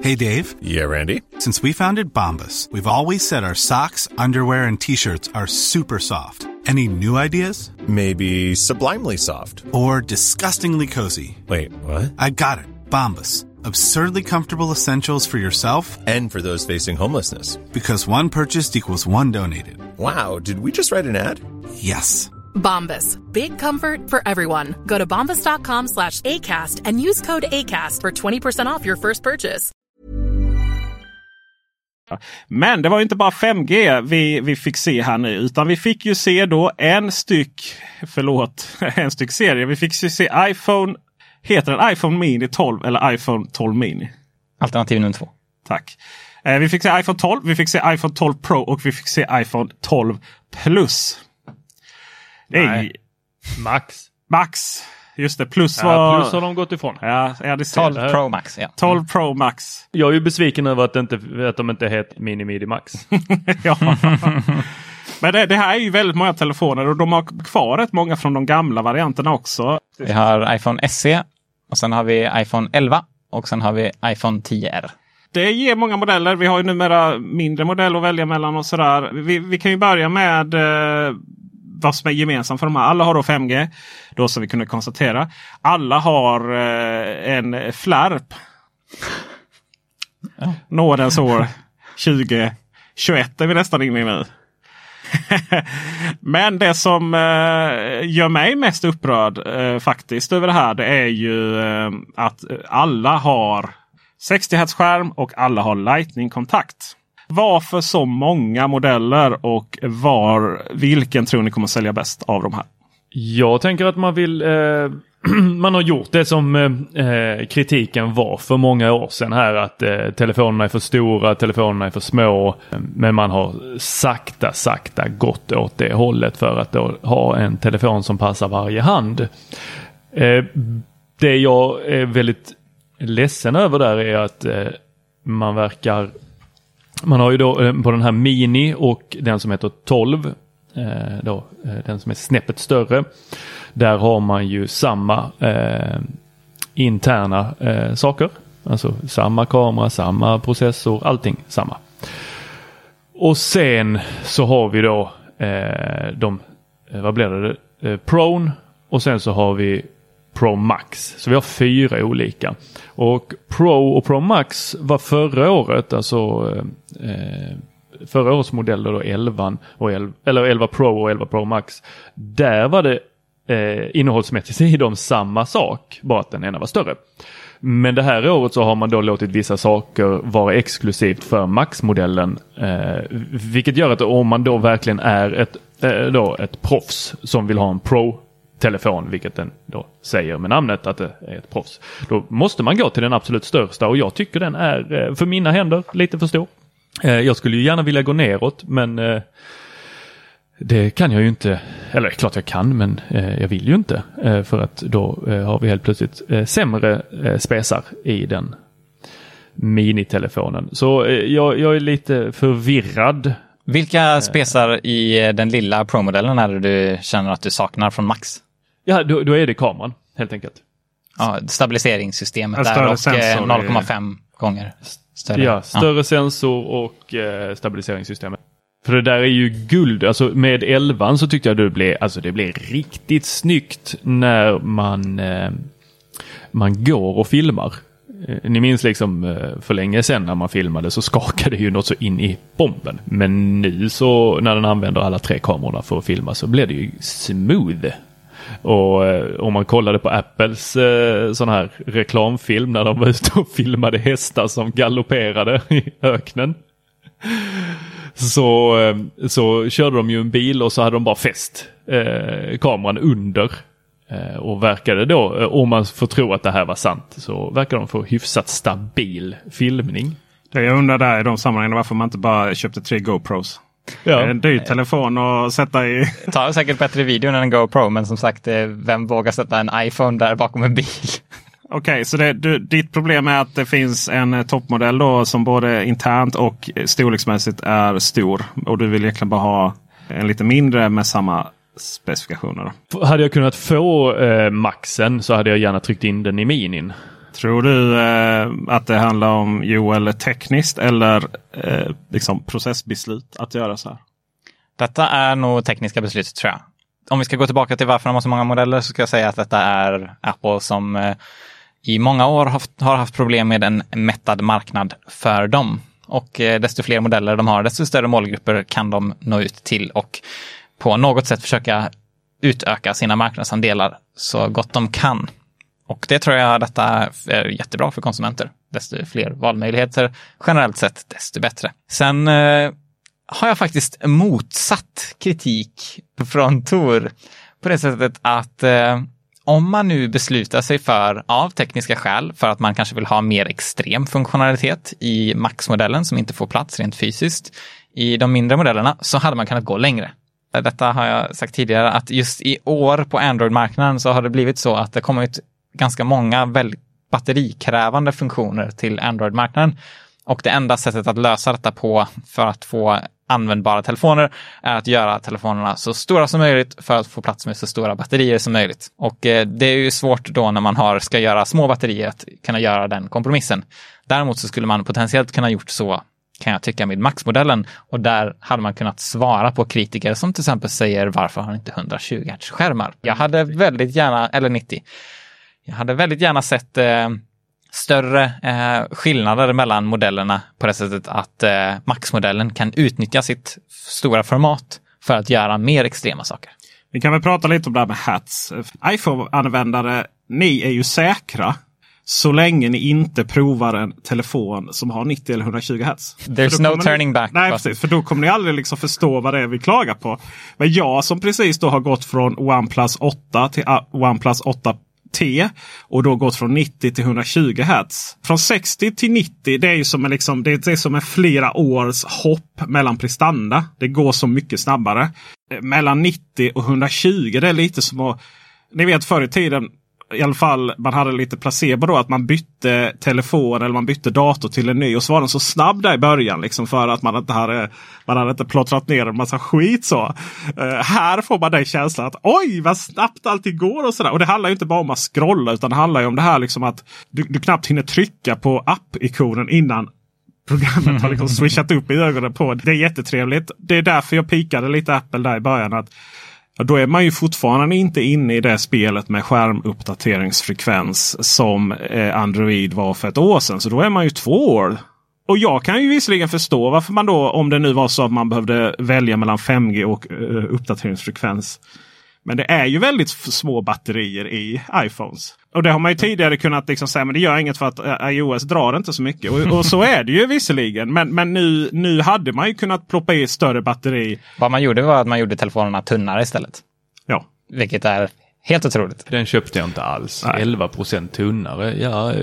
Hey, Dave. Yeah, Randy. Since we founded Bombus, we've always said our socks, underwear, and T-shirts are super soft. Any new ideas? Maybe sublimely soft. Or disgustingly cozy. Wait, what? I got it. Bombus. Absurdly comfortable essentials for yourself and for those facing homelessness. Because one purchased equals one donated. Wow, did we just write an ad? Yes. Bombas. Big comfort for everyone. Go to bombas.com slash ACAST and use code ACAST for 20% off your first purchase. Men det var inte bara 5G vi, vi fick se här nu. Utan vi fick ju se då en styck, förlåt, (laughs) en styck serie. Vi fick ju se iPhone, heter den iPhone Mini 12 eller iPhone 12 Mini? Alternativ nummer två. Tack. Eh, vi fick se iPhone 12, vi fick se iPhone 12 Pro och vi fick se iPhone 12 Plus. Nej. Nej. Max. Max. Just det, plus Ja, var... plus har de gått ifrån. Ja, ja det ser 12 jag. Pro Max. Ja. 12 Pro Max. Jag är ju besviken över att, det inte, att de inte heter Mini Midi Max. (laughs) ja. (laughs) Men det, det här är ju väldigt många telefoner och de har kvar rätt många från de gamla varianterna också. Vi har iPhone SE och sen har vi iPhone 11 och sen har vi iPhone 10R. Det ger många modeller. Vi har ju numera mindre modeller att välja mellan och sådär. Vi, vi kan ju börja med eh, vad som är gemensamt för de här. Alla har då 5G. Då som vi kunde konstatera. Alla har eh, en flärp. Ja. Nådens år 2021 är vi nästan inne i nu. (laughs) Men det som eh, gör mig mest upprörd eh, faktiskt över det här. Det är ju eh, att alla har 60 Hz skärm och alla har Lightning-kontakt. Varför så många modeller och var, vilken tror ni kommer sälja bäst av de här? Jag tänker att man vill... Eh, (clears throat) man har gjort det som eh, eh, kritiken var för många år sedan här att eh, telefonerna är för stora, telefonerna är för små. Men man har sakta, sakta gått åt det hållet för att då ha en telefon som passar varje hand. Eh, Det jag är väldigt ledsen över där är att eh, man verkar man har ju då eh, på den här Mini och den som heter 12, Eh, då, eh, den som är snäppet större. Där har man ju samma eh, interna eh, saker. Alltså samma kamera, samma processor, allting samma. Och sen så har vi då eh, de, eh, vad blir det, eh, Prone och sen så har vi Pro Max. Så vi har fyra olika. Och Pro och Pro Max var förra året, alltså eh, förra årets modeller då 11, och 11, eller 11 Pro och 11 Pro Max. Där var det eh, innehållsmässigt (laughs) i dem samma sak, bara att den ena var större. Men det här året så har man då låtit vissa saker vara exklusivt för Max-modellen. Eh, vilket gör att om man då verkligen är ett, eh, då ett proffs som vill ha en Pro telefon, vilket den då säger med namnet att det är ett proffs. Då måste man gå till den absolut största och jag tycker den är eh, för mina händer lite för stor. Eh, jag skulle ju gärna vilja gå neråt men eh, det kan jag ju inte, eller klart jag kan men jag vill ju inte för att då har vi helt plötsligt sämre spesar i den minitelefonen. Så jag, jag är lite förvirrad. Vilka spesar i den lilla Pro-modellen är det du känner att du saknar från Max? Ja, då, då är det kameran helt enkelt. Ja, stabiliseringssystemet där och 0,5 gånger större. Ja, större ja. sensor och eh, stabiliseringssystemet. För det där är ju guld. Alltså med 11 så tyckte jag det blev, alltså det blev riktigt snyggt när man, eh, man går och filmar. Eh, ni minns liksom eh, för länge sedan när man filmade så skakade ju något så in i bomben. Men nu så när den använder alla tre kamerorna för att filma så blir det ju smooth. Och eh, om man kollade på Apples eh, sån här reklamfilm när de var ute och filmade hästar som galopperade i öknen. Så, eh, så körde de ju en bil och så hade de bara fäst eh, kameran under. Eh, och verkade då, eh, om man får tro att det här var sant, så verkar de få hyfsat stabil filmning. Det jag undrar där i de sammanhangen varför man inte bara köpte tre GoPros. Ja. En dyr telefon att sätta i. Tar säkert bättre video än en GoPro, men som sagt, eh, vem vågar sätta en iPhone där bakom en bil? (laughs) Okej, okay, så det, du, ditt problem är att det finns en eh, toppmodell då som både internt och storleksmässigt är stor. Och du vill egentligen bara ha en lite mindre med samma specifikationer. Hade jag kunnat få eh, maxen så hade jag gärna tryckt in den i minin. Tror du eh, att det handlar om Joel tekniskt eller eh, liksom processbeslut att göra så här? Detta är nog tekniska beslut tror jag. Om vi ska gå tillbaka till varför de har så många modeller så ska jag säga att detta är Apple som eh, i många år haft, har haft problem med en mättad marknad för dem. Och eh, desto fler modeller de har, desto större målgrupper kan de nå ut till och på något sätt försöka utöka sina marknadsandelar så gott de kan. Och det tror jag detta är jättebra för konsumenter. Desto fler valmöjligheter generellt sett, desto bättre. Sen eh, har jag faktiskt motsatt kritik från Tor på det sättet att eh, om man nu beslutar sig för, av tekniska skäl, för att man kanske vill ha mer extrem funktionalitet i Max-modellen som inte får plats rent fysiskt i de mindre modellerna, så hade man kunnat gå längre. Detta har jag sagt tidigare, att just i år på Android-marknaden så har det blivit så att det kommit ganska många väldigt batterikrävande funktioner till Android-marknaden. Och det enda sättet att lösa detta på för att få användbara telefoner är att göra telefonerna så stora som möjligt för att få plats med så stora batterier som möjligt. Och eh, det är ju svårt då när man har, ska göra små batterier att kunna göra den kompromissen. Däremot så skulle man potentiellt kunna gjort så kan jag tycka med Max-modellen och där hade man kunnat svara på kritiker som till exempel säger varför har ni inte 120 Hz skärmar? Jag hade väldigt gärna, eller 90, jag hade väldigt gärna sett eh, större eh, skillnader mellan modellerna på det sättet att eh, Max-modellen kan utnyttja sitt stora format för att göra mer extrema saker. Vi kan väl prata lite om det här med hats. iPhone-användare, ni är ju säkra så länge ni inte provar en telefon som har 90 eller 120 Hz. There's no turning ni, back. Nej, precis. För då kommer ni aldrig liksom förstå vad det är vi klagar på. Men jag som precis då har gått från OnePlus 8 till OnePlus 8 T och då gått från 90 till 120 Hz. Från 60 till 90 det är ju som en, liksom, det är som en flera års hopp mellan prestanda. Det går så mycket snabbare. Eh, mellan 90 och 120 det är lite som att ni vet förr i tiden i alla fall man hade lite placebo då att man bytte telefon eller man bytte dator till en ny. Och så var den så snabb där i början liksom för att man inte hade, man hade inte plottrat ner en massa skit så. Uh, här får man den känslan att oj vad snabbt allting går och sådär. Och det handlar ju inte bara om att scrolla utan det handlar ju om det här liksom att du, du knappt hinner trycka på app-ikonen innan programmet har liksom (laughs) swishat upp i ögonen på Det är jättetrevligt. Det är därför jag pikade lite Apple där i början. att då är man ju fortfarande inte inne i det spelet med skärmuppdateringsfrekvens som eh, Android var för ett år sedan. Så då är man ju två år. Och jag kan ju visserligen förstå varför man då, om det nu var så att man behövde välja mellan 5G och eh, uppdateringsfrekvens. Men det är ju väldigt små batterier i iPhones. Och det har man ju tidigare kunnat liksom säga, men det gör inget för att eh, iOS drar inte så mycket. Och, och, så är det ju visserligen. Men, men nu, nu hade man ju kunnat ploppa i större batteri. Vad man gjorde var att man gjorde telefonerna tunnare istället. Ja. Vilket är helt otroligt. Den köpte jag inte alls. Nej. 11% tunnare. Ja,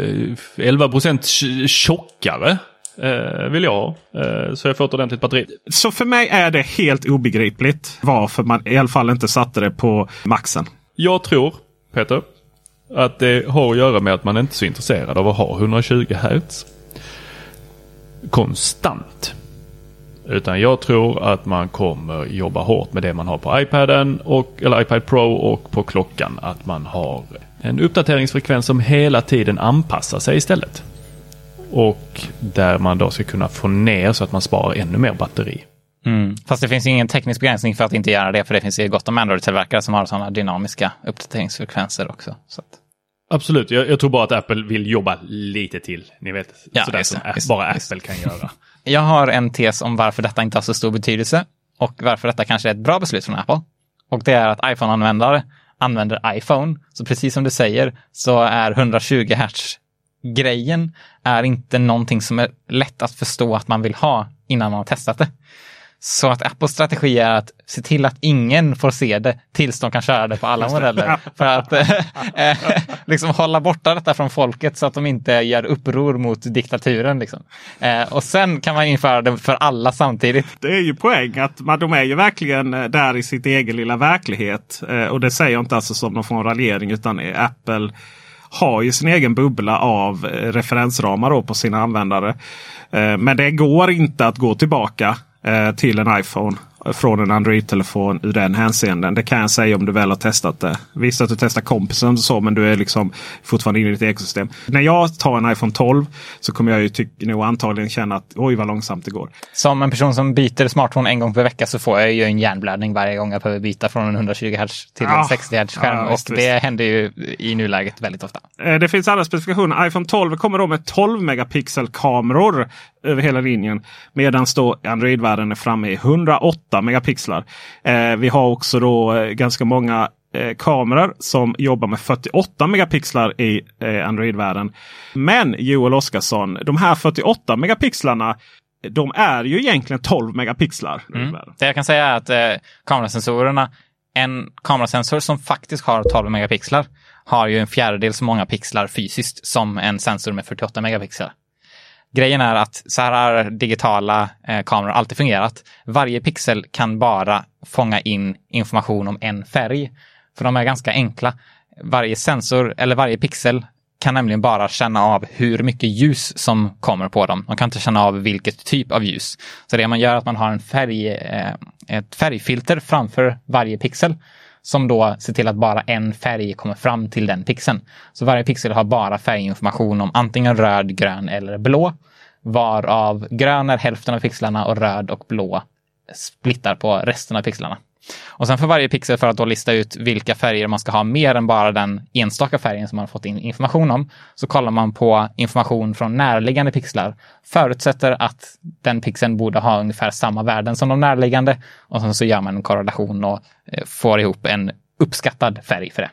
11 eh, tjockare eh, vill jag ha. Eh, så jag får ett ordentligt batteri. Så för mig är det helt obegripligt varför man i alla fall inte satte det på maxen. Jag tror, Peter, att det har att göra med att man inte är så intresserad av att ha 120 Hz konstant. Utan jag tror att man kommer jobba hårt med det man har på iPaden och, eller iPad Pro och på klockan. Att man har en uppdateringsfrekvens som hela tiden anpassar sig istället. Och där man då ska kunna få ner så att man sparar ännu mer batteri. Mm. Fast det finns ingen teknisk begränsning för att inte göra det, för det finns ju gott om Android-tillverkare som har sådana dynamiska uppdateringsfrekvenser också. Så att... Absolut, jag, jag, tror bara att Apple vill jobba lite till. Ni vet, ja, sådär som just, bara just. Apple kan göra. (laughs) Jag har en tes om varför detta inte har så stor betydelse och varför detta kanske är ett bra beslut från Apple. Och det är att iPhone-användare använder iPhone. Så precis som du säger så är 120 Hz grejen är inte någonting som är lätt att förstå att man vill ha innan man har testat det. Så att Apples strategi är att se till att ingen får se det tills de kan köra det på alla modeller. För att eh, liksom hålla borta detta från folket så att de inte gör uppror mot diktaturen. Liksom. Eh, och sen kan man införa det för alla samtidigt. Det är ju poäng att man, de är ju verkligen eh, där i sitt egen lilla verklighet. Eh, och det säger jag inte alltså som någon av raljering utan Apple har ju sin egen bubbla av eh, referensramar då på sina användare. Eh, men det går inte att gå tillbaka eh, till en iPhone från en Android-telefon ur den hänseenden. Det kan jag säga om du väl har testat det. Visst att du testar kompisen och så men du är liksom fortfarande inne i ditt ekosystem. När jag tar en iPhone 12 så kommer jag ju tyck, nog antagligen känna att oj vad långsamt det går. Som en person som byter smartphone en gång per vecka så får jag ju en hjärnblödning varje gång jag behöver byta från en 120 Hz till Ja. en 60 Hz skärm. Ja, och visst, det händer ju i nuläget väldigt ofta. Eh, Det finns andra specifikationer. iPhone 12 kommer då med 12 megapixel kameror över hela linjen. Medan då Android-världen är framme i 108 megapixlar. Eh, vi har också då eh, ganska många eh, kameror som jobbar med 48 megapixlar i eh, Android-världen. Men Joel Oskarsson, de här 48 megapixlarna de är ju egentligen 12 megapixlar. Mm. Det jag kan säga är att eh, kamerasensorerna, en kamerasensor som faktiskt har 12 megapixlar har ju en fjärdedel så många pixlar fysiskt som en sensor med 48 megapixlar. Grejen är att så här har digitala eh, kameror alltid fungerat. Varje pixel kan bara fånga in information om en färg. För de är ganska enkla. Varje sensor eller varje pixel kan nämligen bara känna av hur mycket ljus som kommer på dem. De kan inte känna av vilket typ av ljus. Så det man gör är att man har en färg, eh, ett färgfilter framför varje pixel som då ser till att bara en färg kommer fram till den pixeln. Så varje pixel har bara färginformation om antingen röd, grön eller blå. Varav grön är hälften av pixlarna och röd och blå splittar på resten av pixlarna. Och sen för varje pixel för att då lista ut vilka färger man ska ha mer än bara den enstaka färgen som man har fått in information om, så kollar man på information från närliggande pixlar. Förutsätter att den pixeln borde ha ungefär samma värden som de närliggande och sen så gör man en korrelation och eh, får ihop en uppskattad färg för det.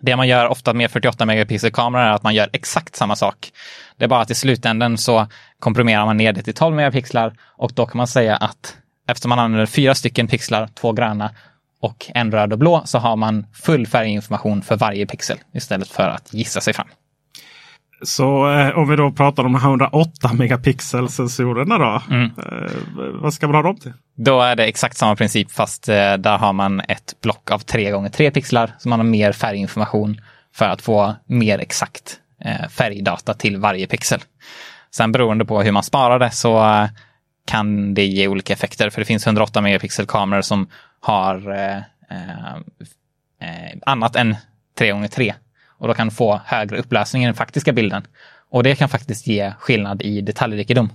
Det man gör ofta med 48 megapixel kameror är att man gör exakt samma sak. Det är bara att i slutändan så komprimerar man ner det till 12 megapixlar och då kan man säga att eftersom man använder fyra stycken pixlar, två gröna och en röd och blå, så har man full färginformation för varje pixel istället för att gissa sig fram. Så eh, om vi då pratar om de här 108 megapixel sensorerna då. Mm. Eh, vad ska man ha dem till? Då är det exakt samma princip fast eh, där har man ett block av 3 gånger 3 pixlar så man har mer färginformation för att få mer exakt eh, färgdata till varje pixel. Sen beroende på hur man sparar det så eh, kan det ge olika effekter. För det finns 108 megapixel kameror som har eh, eh, annat än 3x3 och då kan få högre upplösning i den faktiska bilden. Och det kan faktiskt ge skillnad i detaljrikedom.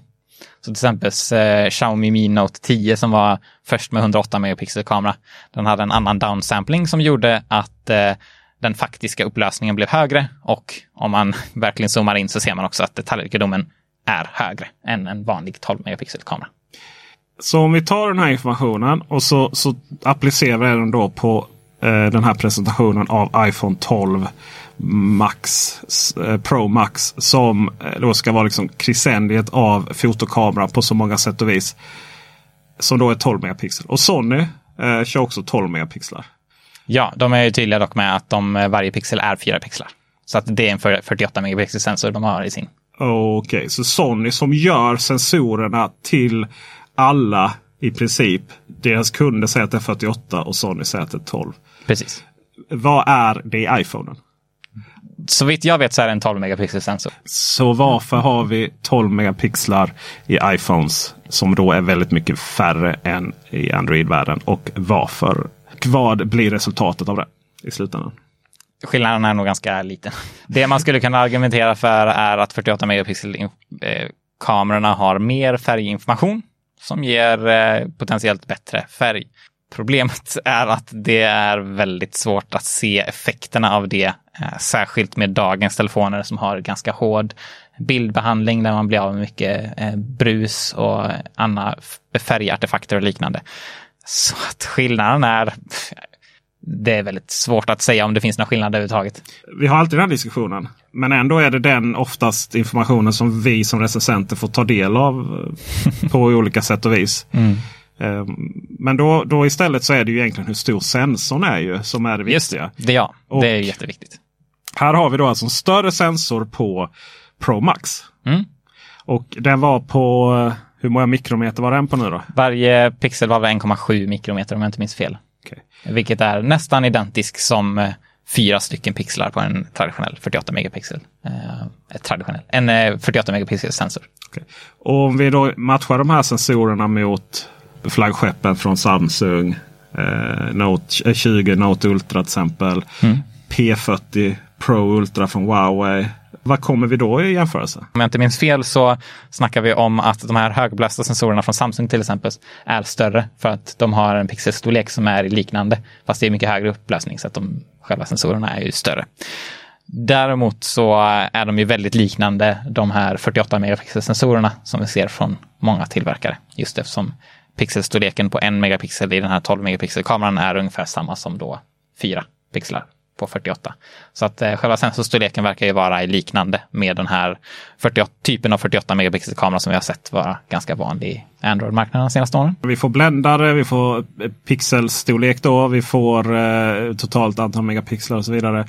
Så till exempel eh, Xiaomi Mi Note 10 som var först med 108 megapixel kamera. Den hade en annan downsampling som gjorde att eh, den faktiska upplösningen blev högre och om man (laughs) verkligen zoomar in så ser man också att detaljrikedomen är högre än en vanlig 12 megapixel kamera. Så om vi tar den här informationen och så, så applicerar den då på eh, den här presentationen av iPhone 12 Max, eh, Pro Max. Som eh, då ska vara liksom krisendiet av fotokamera på så många sätt och vis. Som då är 12 megapixel. Och Sony eh, kör också 12 megapixlar. Ja, de är ju tydliga dock med att de, eh, varje pixel är 4 pixlar. Så att det är en 48 megapixel sensor de har i sin. Okej, okay, så Sony som gör sensorerna till alla i princip. Deras kunder säger att det är 48 och Sony säger att det är 12. Precis. Vad är det i iPhonen? Så vitt jag vet så är det en 12 megapixel sensor. Så varför har vi 12 megapixlar i iPhones som då är väldigt mycket färre än i Android-världen? Och varför? Vad blir resultatet av det i slutändan? Skillnaden är nog ganska liten. (laughs) Det man skulle kunna argumentera för är att 48 megapixel-kamerorna eh, har mer färginformation som ger eh, potentiellt bättre färg. Problemet (laughs) är att det är väldigt svårt att se effekterna av det, eh, särskilt med dagens telefoner som har ganska hård bildbehandling där man blir av med mycket brus och andra färgartefakter och liknande. Så att skillnaden är, det är väldigt svårt att säga om det finns någon skillnad överhuvudtaget. Vi har alltid den här diskussionen. Men ändå är det den oftast informationen som vi som recensenter får ta del av på (laughs) olika sätt och vis. Mm. Men då, då istället så är det ju egentligen hur stor sensorn är ju som är det viktiga. Just det, ja, och det är jätteviktigt. Här har vi då alltså en större sensor på Pro Max. Mm. Och den var på, hur många mikrometer var den på nu då? Varje pixel var 1,7 mikrometer om jag inte minns fel. Okay. Vilket är nästan identisk som eh, fyra stycken pixlar på en traditionell 48 megapixel. Eh, traditionell, en eh, 48 megapixel sensor. Okay. Och om vi då matchar de här sensorerna mot flaggskeppen från Samsung. Eh, Note 20 eh, Note Ultra till exempel. Mm. P40 Pro Ultra från Huawei. Vad kommer vi då i jämförelse? Om jag inte minns fel så snackar vi om att de här högupplösta sensorerna från Samsung till exempel är större för att de har en pixelstorlek som är liknande. Fast det är mycket högre upplösning så att de själva sensorerna är ju större. Däremot så är de ju väldigt liknande de här 48 megapixel sensorerna som vi ser från många tillverkare. Just eftersom pixelstorleken på en megapixel i den här 12 megapixel kameran är ungefär samma som då fyra pixlar på 48. Så att eh, själva sensorstorleken verkar ju vara liknande med den här 48, typen av 48 megapixel kamera som vi har sett vara ganska vanlig i Android-marknaden de senaste åren. Vi får bländare, vi får eh, pixelstorlek då, vi får eh, totalt antal megapixlar och så vidare.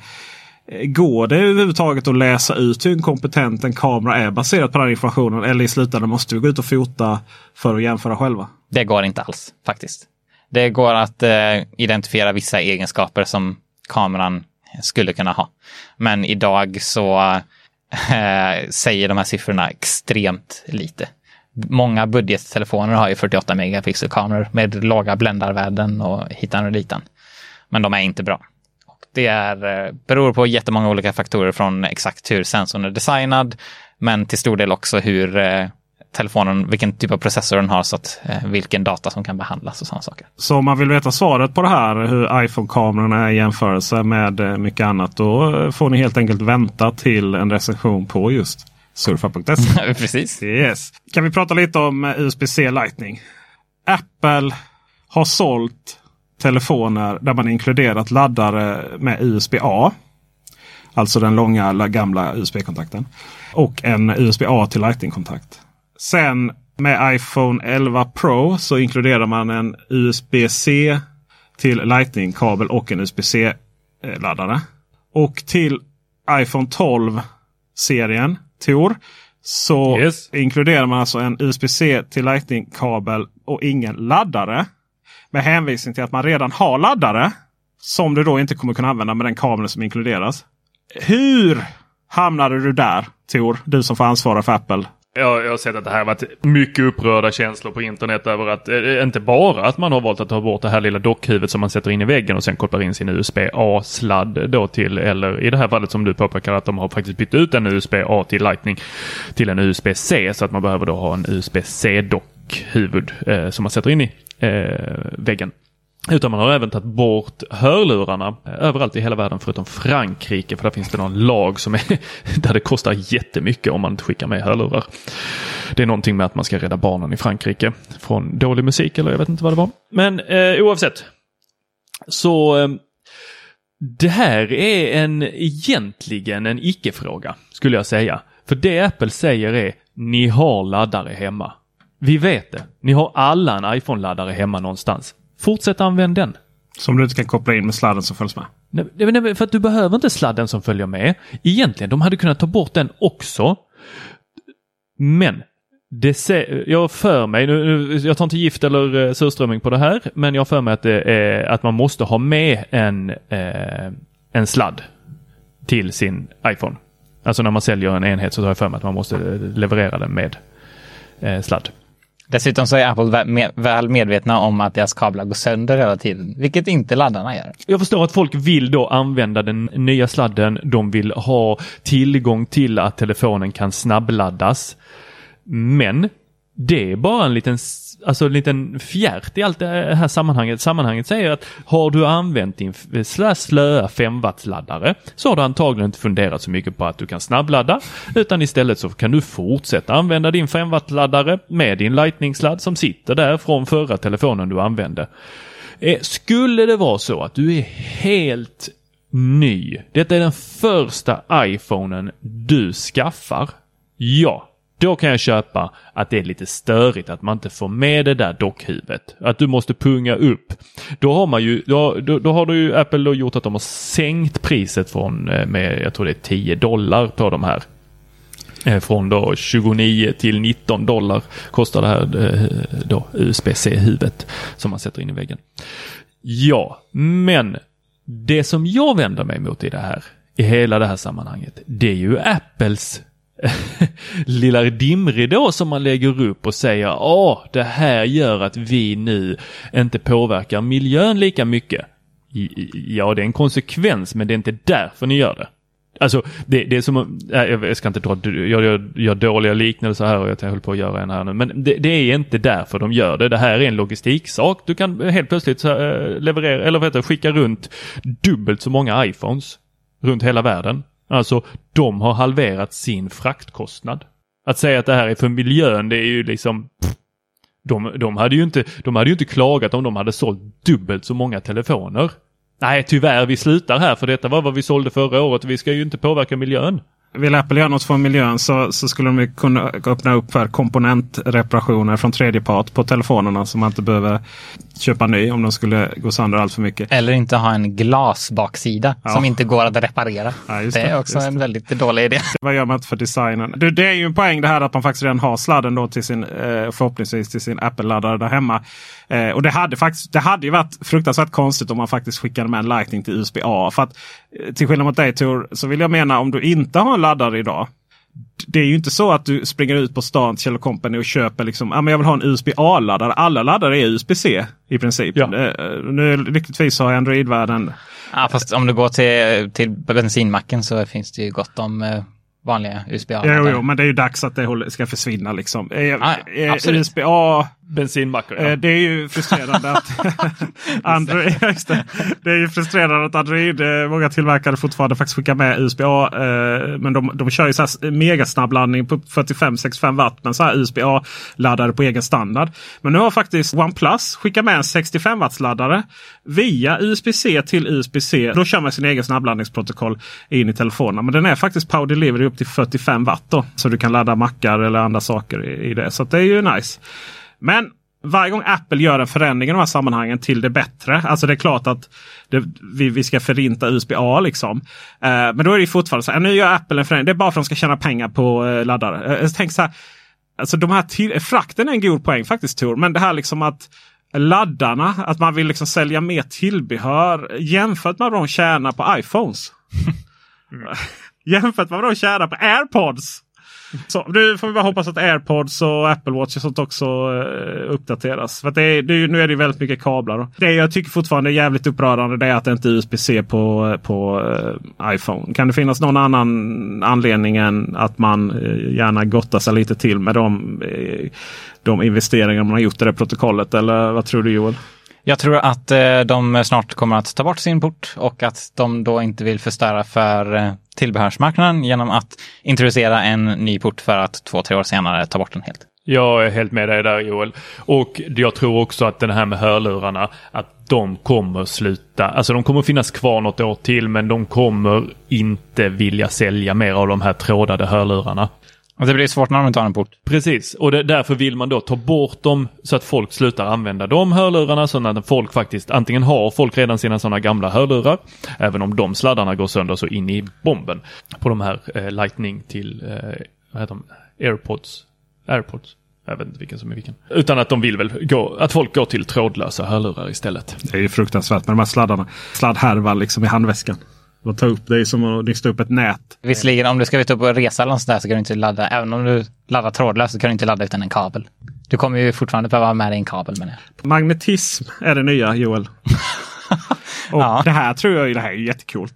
Eh, går det överhuvudtaget att läsa ut hur en kompetent en kamera är baserat på den informationen? Eller i slutändan måste vi gå ut och fota för att jämföra själva? Det går inte alls faktiskt. Det går att eh, identifiera vissa egenskaper som kameran skulle kunna ha. Men idag så äh, säger de här siffrorna extremt lite. Många budgettelefoner har ju 48 megapixelkameror med låga bländarvärden och hitan och ditan. Men de är inte bra. Och det är, eh, beror på jättemånga olika faktorer från exakt hur sensorn är designad, men till stor del också hur eh, telefonen, vilken typ av processor den har, så att, eh, vilken data som kan behandlas och sådana saker. Så om man vill veta svaret på det här, hur iPhone-kamerorna är i jämförelse med eh, mycket annat, då eh, får ni helt enkelt vänta till en recension på just surfa.se. (laughs) Precis. Yes. Kan vi prata lite om eh, USB-C Lightning? Apple har sålt telefoner där man inkluderat laddare med USB-A. Alltså den långa gamla USB-kontakten. Och en USB-A till Lightning-kontakt. Sen med iPhone 11 Pro så inkluderar man en USB-C till Lightning-kabel och en USB-C-laddare. Och till iPhone 12-serien Tor så yes. inkluderar man alltså en USB-C till Lightning-kabel och ingen laddare. Med hänvisning till att man redan har laddare. Som du då inte kommer kunna använda med den kabeln som inkluderas. Hur hamnade du där Tor? Du som får ansvara för Apple. Jag, jag har sett att det här har varit mycket upprörda känslor på internet över att, eh, eh, inte bara att man har valt att ta bort det här lilla dockhuvudet som man sätter in i väggen och sen kopplar in sin USB-A-sladd då till, eller i det här fallet som du påpekar att de har faktiskt bytt ut en USB-A till Lightning till en USB-C så att man behöver då ha en USB-C-dockhuvud eh, som man sätter in i eh, väggen. Utan man har även tagit bort hörlurarna eh, överallt i hela världen förutom Frankrike. För där finns det någon lag som är (laughs) där det kostar jättemycket om man inte skickar med hörlurar. Det är någonting med att man ska rädda barnen i Frankrike från dålig musik eller jag vet inte vad det var. Men eh, oavsett. Så eh, det här är en egentligen en icke-fråga skulle jag säga. För det Apple säger är ni har laddare hemma. Vi vet det. Ni har alla en iPhone-laddare hemma någonstans. Fortsätt använda den. Som du inte kan koppla in med sladden som följs med. Nej, nej, för att du behöver inte sladden som följer med. Egentligen, de hade kunnat ta bort den också. Men det jag för mig, nu, jag tar inte gift eller uh, surströmming på det här, men jag för mig att, det är, att man måste ha med en, eh, en sladd till sin iPhone. Alltså när man säljer en enhet så har jag för mig att man måste leverera den med eh, sladd. Dessutom så är Apple väl medvetna om att deras kablar går sönder hela tiden, vilket inte laddarna gör. Jag förstår att folk vill då använda den nya sladden. De vill ha tillgång till att telefonen kan snabbladdas. Men det är bara en liten, alltså en liten fjärt i allt det här sammanhanget. Sammanhanget säger att har du använt din slöa 5 laddare så har du antagligen inte funderat så mycket på att du kan snabbladda utan istället så kan du fortsätta använda din 5 laddare med din lightningsladd som sitter där från förra telefonen du använde. Eh, skulle det vara så att du är helt ny, detta är den första iPhonen du skaffar, ja, då kan jag köpa att det är lite störigt att man inte får med det där dockhuvudet. Att du måste punga upp. Då har man ju, då, då, då har du ju Apple då gjort att de har sänkt priset från eh, med, jag tror det är 10 dollar på de här. Eh, från då 29 till 19 dollar kostar det här eh, då USB-C-huvudet som man sätter in i väggen. Ja, men det som jag vänder mig mot i det här, i hela det här sammanhanget, det är ju Apples (laughs) lilla dimridå som man lägger upp och säger åh, det här gör att vi nu inte påverkar miljön lika mycket. Ja, det är en konsekvens, men det är inte därför ni gör det. Alltså, det, det är som, nej, jag ska inte dra, jag gör, gör dåliga liknelser här och jag höll på att göra en här nu. Men det, det, är inte därför de gör det. Det här är en logistiksak. Du kan helt plötsligt eh, leverera, eller vad heter skicka runt dubbelt så många iPhones runt hela världen. Alltså, de har halverat sin fraktkostnad. Att säga att det här är för miljön, det är ju liksom... de, de, hade ju inte, de hade ju inte klagat om de hade sålt dubbelt så många telefoner. Nej, tyvärr, vi slutar här för detta var vad vi sålde förra året. Vi ska ju inte påverka miljön vill Apple göra något för miljön så, så skulle de kunna öppna upp för komponentreparationer från tredje part på telefonerna så man inte behöver köpa ny om de skulle gå sönder allt för mycket. Eller inte ha en glasbaksida ja. som inte går att reparera. Ja, det, det, är också en väldigt dålig idé. (laughs) Vad gör man inte för designen? Det, det, är ju en poäng det här att man faktiskt redan har sladden då till sin, eh, förhoppningsvis till sin Apple-laddare där hemma. Eh, och det hade, faktiskt, det hade ju varit fruktansvärt konstigt om man faktiskt skickade med en Lightning till USB-A. För att till skillnad mot dig Tor, så vill jag mena om du inte har en laddare idag. Det är ju inte så att du springer ut på stan till Kjell Company och köper liksom, ah, men jag vill ha en USB-A-laddare. Alla laddare är USB-C i princip. Ja. Eh, nu lyckligtvis har Android-världen Ja, fast om du går till, till bensinmacken så finns det ju gott om eh, vanliga USB-A. Jo, jo, men det är ju dags att det ska försvinna liksom. Ah, USB-A bensinmackor. Ja. Det är ju frustrerande att (laughs) Android, (laughs) det. det. är ju frustrerande att Android, många tillverkare fortfarande faktiskt skickar med USB-A. Men de, de kör ju så här megasnabbladdning på 45-65 watt. Men så här USB-A-laddare på egen standard. Men nu har faktiskt OnePlus skickat med en 65 watts laddare via USB-C till USB-C. Då kör man sin egen snabbladdningsprotokoll in i telefonerna. Men den är faktiskt Power Delivery upp till 45 watt. Då, så du kan ladda mackar eller andra saker i, i det. Så det är ju nice. Men varje gång Apple gör en förändring i de här sammanhangen till det bättre. Alltså det är klart att det, vi, vi ska förinta USB-A liksom. Eh, men då är det fortfarande så här. Nu gör Apple en förändring. Det är bara för att de ska tjäna pengar på eh, laddare. Eh, tänk så här. Alltså de här till, frakten är en god poäng faktiskt Tor. Men det här liksom att laddarna, att man vill liksom sälja mer tillbehör jämfört med vad de tjänar på iPhones. (laughs) (laughs) Jämfört med vad de tjänar på airpods. Så, nu får vi bara hoppas att airpods och Apple Watch och sånt också eh, uppdateras. För att det är, det är, nu är det väldigt mycket kablar. Det jag tycker fortfarande är jävligt upprörande det är att det inte är USB-C på, eh, på eh, iPhone. Kan det finnas någon annan anledning än att man eh, gärna gottar sig lite till med de, eh, de investeringar man har gjort i det protokollet? Eller vad tror du Joel? Jag tror att eh, de snart kommer att ta bort sin port och att de då inte vill förstöra för eh, tillbehörsmarknaden genom att introducera en ny port för att två, tre år senare ta bort den helt. Jag är helt med dig där Joel. Och jag tror också att den här med hörlurarna, att de kommer sluta. Alltså de kommer finnas kvar något år till men de kommer inte vilja sälja mer av de här trådade hörlurarna. Och det blir svårt när de inte har en port. Precis, och det, därför vill man då ta bort dem så att folk slutar använda de hörlurarna. Så när folk faktiskt, antingen har folk redan sina sådana gamla hörlurar, även om de sladdarna går sönder så in i bomben. På de här eh, Lightning till, eh, vad heter de, airpods, airpods. Jag vet inte vilken som är vilken. Utan att de vill väl gå, att folk går till trådlösa hörlurar istället. Det är ju fruktansvärt med de här sladdarna. Sladdhärvan liksom i handväskan. Och ta upp det är som att nysta upp ett nät. Visserligen om du ska ut och resa eller något sånt där så kan du inte ladda, även om du laddar trådlöst så kan du inte ladda utan en kabel. Du kommer ju fortfarande behöva ha med dig en kabel menar jag. Magnetism är det nya Joel. (laughs) Och Ja. det här tror jag det här är jättekult.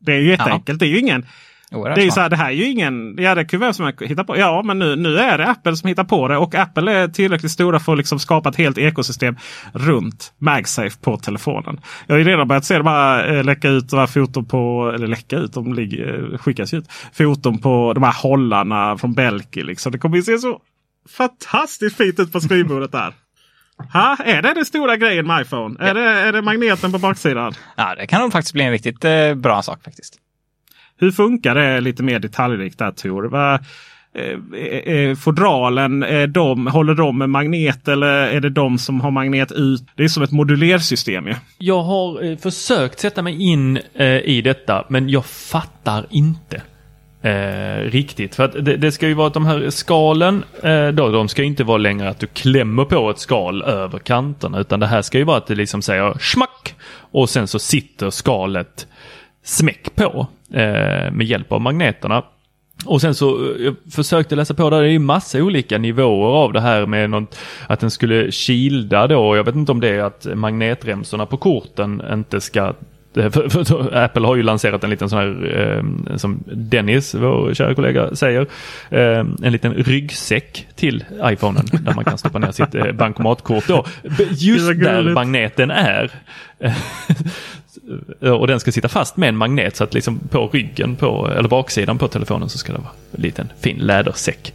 Det är ju jätteenkelt. Det är ju ingen Oerhört det är ju smart. så här, det här är ju ingen, ja det ju vem som helst hitta på. Ja men nu, nu är det Apple som hittar på det och Apple är tillräckligt stora för att liksom skapa ett helt ekosystem runt MagSafe på telefonen. Jag har ju redan börjat se de här eh, läcka ut de här foton på, eller läcka ut, de ligger, eh, skickas ut. Foton på de här hållarna från Belki liksom. Det kommer ju se så fantastiskt fint ut på skrivbordet där. (laughs) Ha, är det den stora grejen med iPhone? Är, det, är det magneten på baksidan? Ja, det kan nog faktiskt bli en riktigt eh, bra sak faktiskt. Hur funkar det lite mer detaljrikt där Tor? Va, eh, eh, eh, fodralen, är de, håller de med magnet eller är det de som har magnet ut? Det är som ett modulersystem ju. Jag har eh, försökt sätta mig in eh, i detta men jag fattar inte. Eh, riktigt. För att det, det ska ju vara att de här skalen, eh, då, de ska inte vara längre att du klämmer på ett skal över kanterna. Utan det här ska ju vara att det liksom säger smack och sen så sitter skalet smäck på med hjälp av magneterna. Och sen så eh, jag försökte läsa på där, det är ju massa olika nivåer av det här med något, att den skulle kilda då. Jag vet inte om det är att magnetremsorna på korten inte ska eh, (laughs) för, för, Apple har ju lanserat en liten sån här, eh, som Dennis, vår kära kollega, säger, eh, en liten ryggsäck till iPhonen där man kan stoppa ner sitt eh, bankomatkort då. (laughs) Just där magneten är. (laughs) Eh, och den ska sitta fast med en magnet så att liksom på ryggen på, eller baksidan på telefonen så ska det vara en liten fin lädersäck.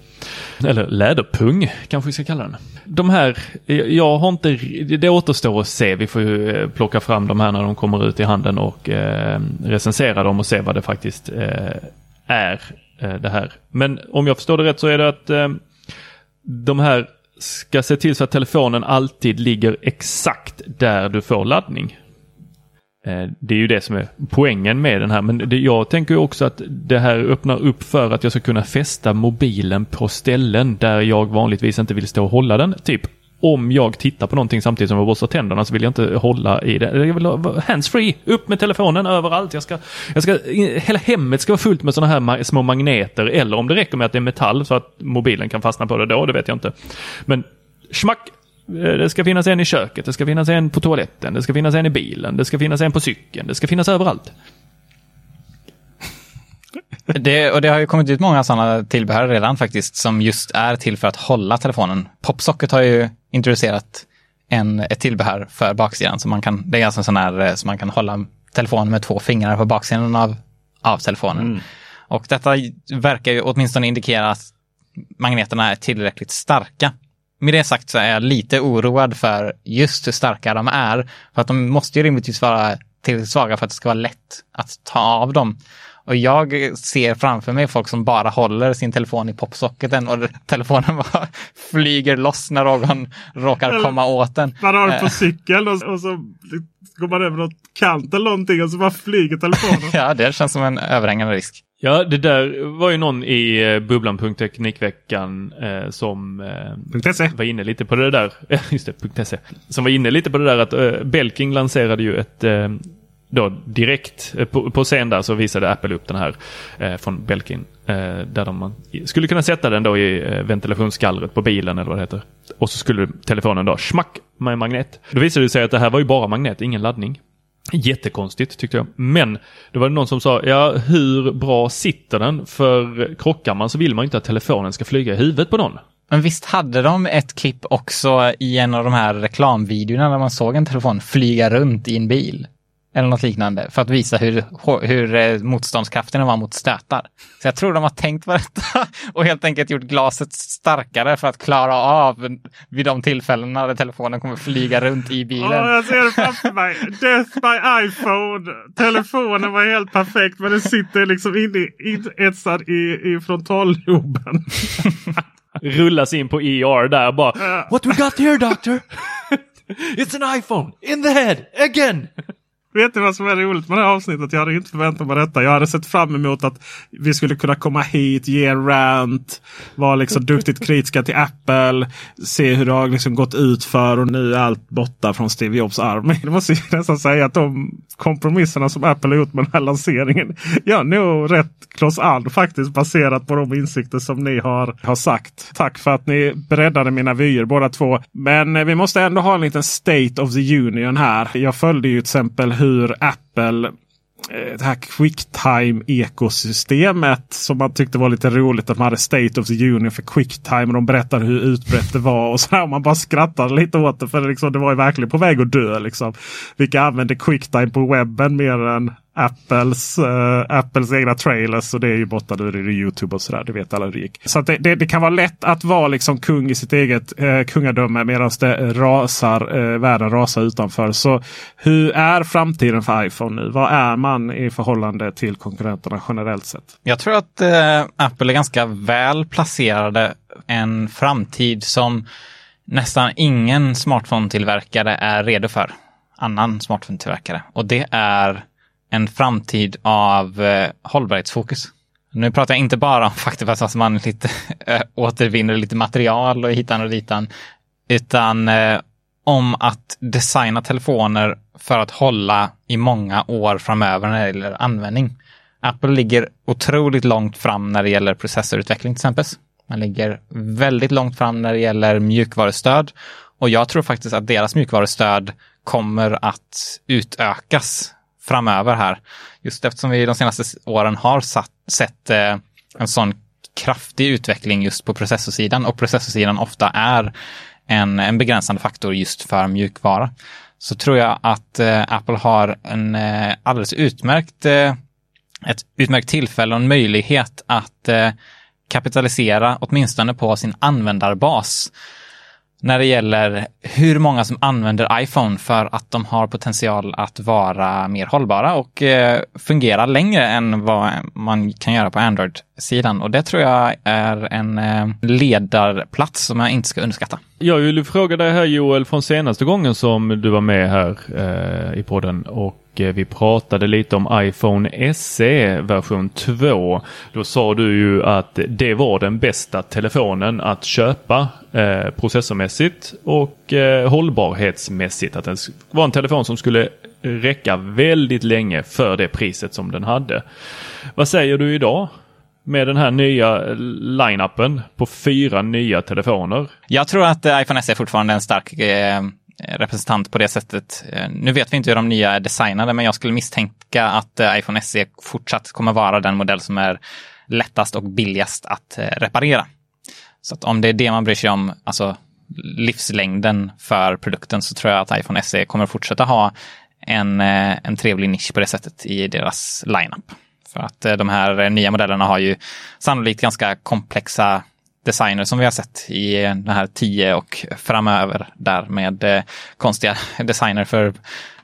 Eller läderpung kanske vi ska kalla den. De här, jag har inte, det återstår att se. Vi får ju eh, plocka fram de här när de kommer ut i handeln och eh, recensera dem och se vad det faktiskt eh, är eh, det här. Men om jag förstår det rätt så är det att eh, de här ska se till så att telefonen alltid ligger exakt där du får laddning. Eh, det är ju det som är poängen med den här. Men det, jag tänker också att det här öppnar upp för att jag ska kunna fästa mobilen på ställen där jag vanligtvis inte vill stå och hålla den. Typ om jag tittar på någonting samtidigt som jag borstar tänderna så vill jag inte hålla i det. Jag vill ha handsfree, upp med telefonen överallt. Jag ska, jag ska, hela hemmet ska vara fullt med sådana här ma- små magneter. Eller om det räcker med att det är metall så att mobilen kan fastna på det då, det vet jag inte. Men schmack! Eh, Det ska finnas en i köket, det ska finnas en på toaletten, det ska finnas en i bilen, det ska finnas en på cykeln, det ska finnas överallt. (laughs) Det, och det har ju kommit ut många sådana tillbehör redan faktiskt som just är till för att hålla telefonen. Popsocket har ju introducerat en, ett tillbehör för baksidan. Så man kan, det är alltså en sån här eh, så man kan hålla telefonen med två fingrar på baksidan av, av telefonen. Och detta verkar ju åtminstone indikera att magneterna är tillräckligt starka. Med det sagt så är jag lite oroad för just hur starka de är. För att de måste ju rimligtvis vara tillräckligt svaga för att det ska vara lätt att ta av dem. Och jag ser framför mig folk som bara håller sin telefon i popsocketen och (laughs) telefonen bara flyger loss när någon råkar komma åt den. Man har på Eh, cykeln och, och så går man över något kant eller någonting och så bara flyger telefonen. (laughs) Ja, det känns som en överhängande risk. Ja, det där var ju någon i eh, bubblan.teknikveckan eh, som eh, .se. var inne lite på det där. (laughs) Just det, .se. Som var inne lite på det där att eh, Belking lanserade ju ett, eh, då direkt eh, på, på scen där så visade Apple upp den här eh, från Belkin. Eh, där de man skulle kunna sätta den då i eh, ventilationsgallret på bilen eller vad det heter. Och så skulle telefonen då smack med magnet. Då visade det sig att det här var ju bara magnet, ingen laddning. Jättekonstigt tyckte jag. Men då var det någon som sa, ja hur bra sitter den? För krockar man så vill man inte att telefonen ska flyga i huvudet på någon. Men visst hade de ett klipp också i en av de här reklamvideorna när man såg en telefon flyga runt i en bil? Eller något liknande för att visa hur, hur eh, motståndskrafterna var mot stötar. Så jag tror de har tänkt på detta (laughs) och helt enkelt gjort glaset starkare för att klara av vid de tillfällena där telefonen kommer flyga runt i bilen. Ja, jag ser det framför mig. Death by iPhone. Telefonen var helt perfekt men den sitter liksom inne etsad i, i frontalloben. (laughs) Rullas in på ER där bara. What we got here doctor? It's an iPhone in the head again! Vet ni vad som är roligt med det här avsnittet? Jag hade inte förväntat mig detta. Jag hade sett fram emot att vi skulle kunna komma hit, ge en rant, vara liksom duktigt kritiska till Apple, se hur det har liksom gått ut för och nu är allt borta från Steve Jobs arm. (laughs) Det måste nästan säga att de kompromisserna som Apple har gjort med den här lanseringen. Jag är nog rätt kloss an faktiskt baserat på de insikter som ni har, har sagt. Tack för att ni breddade mina vyer båda två. Men eh, vi måste ändå ha en liten State of the Union här. Jag följde ju till exempel hur hur Apple eh, det här quicktime ekosystemet som man tyckte var lite roligt. Att man hade State of the Union för quicktime. Och de berättade hur utbrett det var. Och så här, man bara skrattade lite åt det. För det, liksom, det var ju verkligen på väg att dö. Liksom. Vilka använder quicktime på webben mer än Apples, uh, Apples egna trailers. Och det är ju borta nu. Det är Youtube och sådär. Det vet alla hur det gick. Så det, det, det, kan vara lätt att vara liksom kung i sitt eget uh, kungadöme medan det rasar, uh, världen rasar utanför. Så hur är framtiden för iPhone nu? Vad är man i förhållande till konkurrenterna generellt sett? Jag tror att Apple är ganska väl placerade en framtid som nästan ingen smartphone-tillverkare är redo för. Annan smartphone-tillverkare. Och det är en framtid av eh, hållbarhetsfokus. Nu pratar jag inte bara om (laughs) faktum att man lite, äh, (laughs) återvinner lite material och hitan och ditan, utan eh, om att designa telefoner för att hålla i många år framöver när det gäller användning. Apple ligger otroligt långt fram när det gäller processorutveckling till exempel. Man ligger väldigt långt fram när det gäller mjukvarustöd och jag tror faktiskt att deras mjukvarustöd kommer att utökas framöver här. Just eftersom vi de senaste åren har satt, sett eh, en sån kraftig utveckling just på processorsidan och processorsidan ofta är en, en begränsande faktor just för mjukvara. Så tror jag att eh, Apple har en eh, alldeles utmärkt, eh, ett utmärkt tillfälle och en möjlighet att eh, kapitalisera åtminstone på sin användarbas när det gäller hur många som använder iPhone för att de har potential att vara mer hållbara och eh, fungera längre än vad man kan göra på Android-sidan. Och det tror jag är en eh, ledarplats som jag inte ska underskatta. Jag vill fråga dig här Joel från senaste gången som du var med här eh, i podden och Eh, vi pratade lite om iPhone SE version 2. Då sa du ju att det var den bästa telefonen att köpa eh, processormässigt och eh, hållbarhetsmässigt. Att den var en telefon som skulle räcka väldigt länge för det priset som den hade. Vad säger du idag? med den här nya line-upen på fyra nya telefoner. Jag tror att eh, iPhone SE är fortfarande en stark Eh, Eh, representant på det sättet. Eh, nu vet vi inte hur de nya är designade, men jag skulle misstänka att eh, iPhone SE fortsatt kommer vara den modell som är lättast och billigast att reparera. Så att om det är det man bryr sig om, alltså livslängden för produkten, så tror jag att iPhone SE kommer fortsätta ha en, en trevlig nisch på det sättet i deras lineup. För att de här nya modellerna har ju sannolikt ganska komplexa designer som vi har sett i den här 10 och framöver där med eh, konstiga (laughs) designer för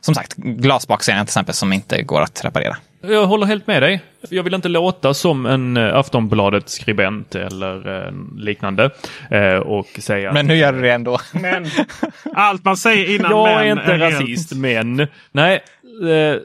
som sagt glasbakserien till exempel som inte går att reparera. Jag håller helt med dig. Jag vill inte låta som en eh, Aftonbladet-skribent eller eh, liknande. Eh, och säga... Men nu gör du det ändå. Men (laughs) allt man säger innan Jag men är inte rasist, men nej,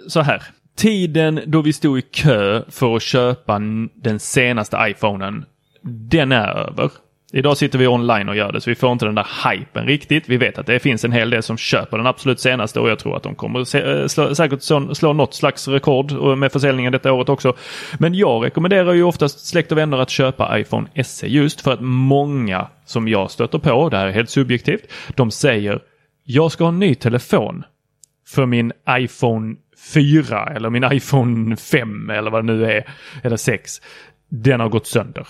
så här. Tiden då vi stod i kö för att köpa den senaste iPhonen den är över. Idag sitter vi online och gör det så vi får inte den där hypen riktigt. Vi vet att det finns en hel del som köper den absolut senaste och jag tror att de kommer se, eh, slå, säkert slå, slå något slags rekord eh, med försäljningen detta året också. Men jag rekommenderar ju oftast släkt och vänner att köpa iPhone SE just för att många som jag stöter på, det här är helt subjektivt, de säger jag ska ha en ny telefon för min iPhone 4 eller min iPhone 5 eller vad det nu är, eller 6. Den har gått sönder.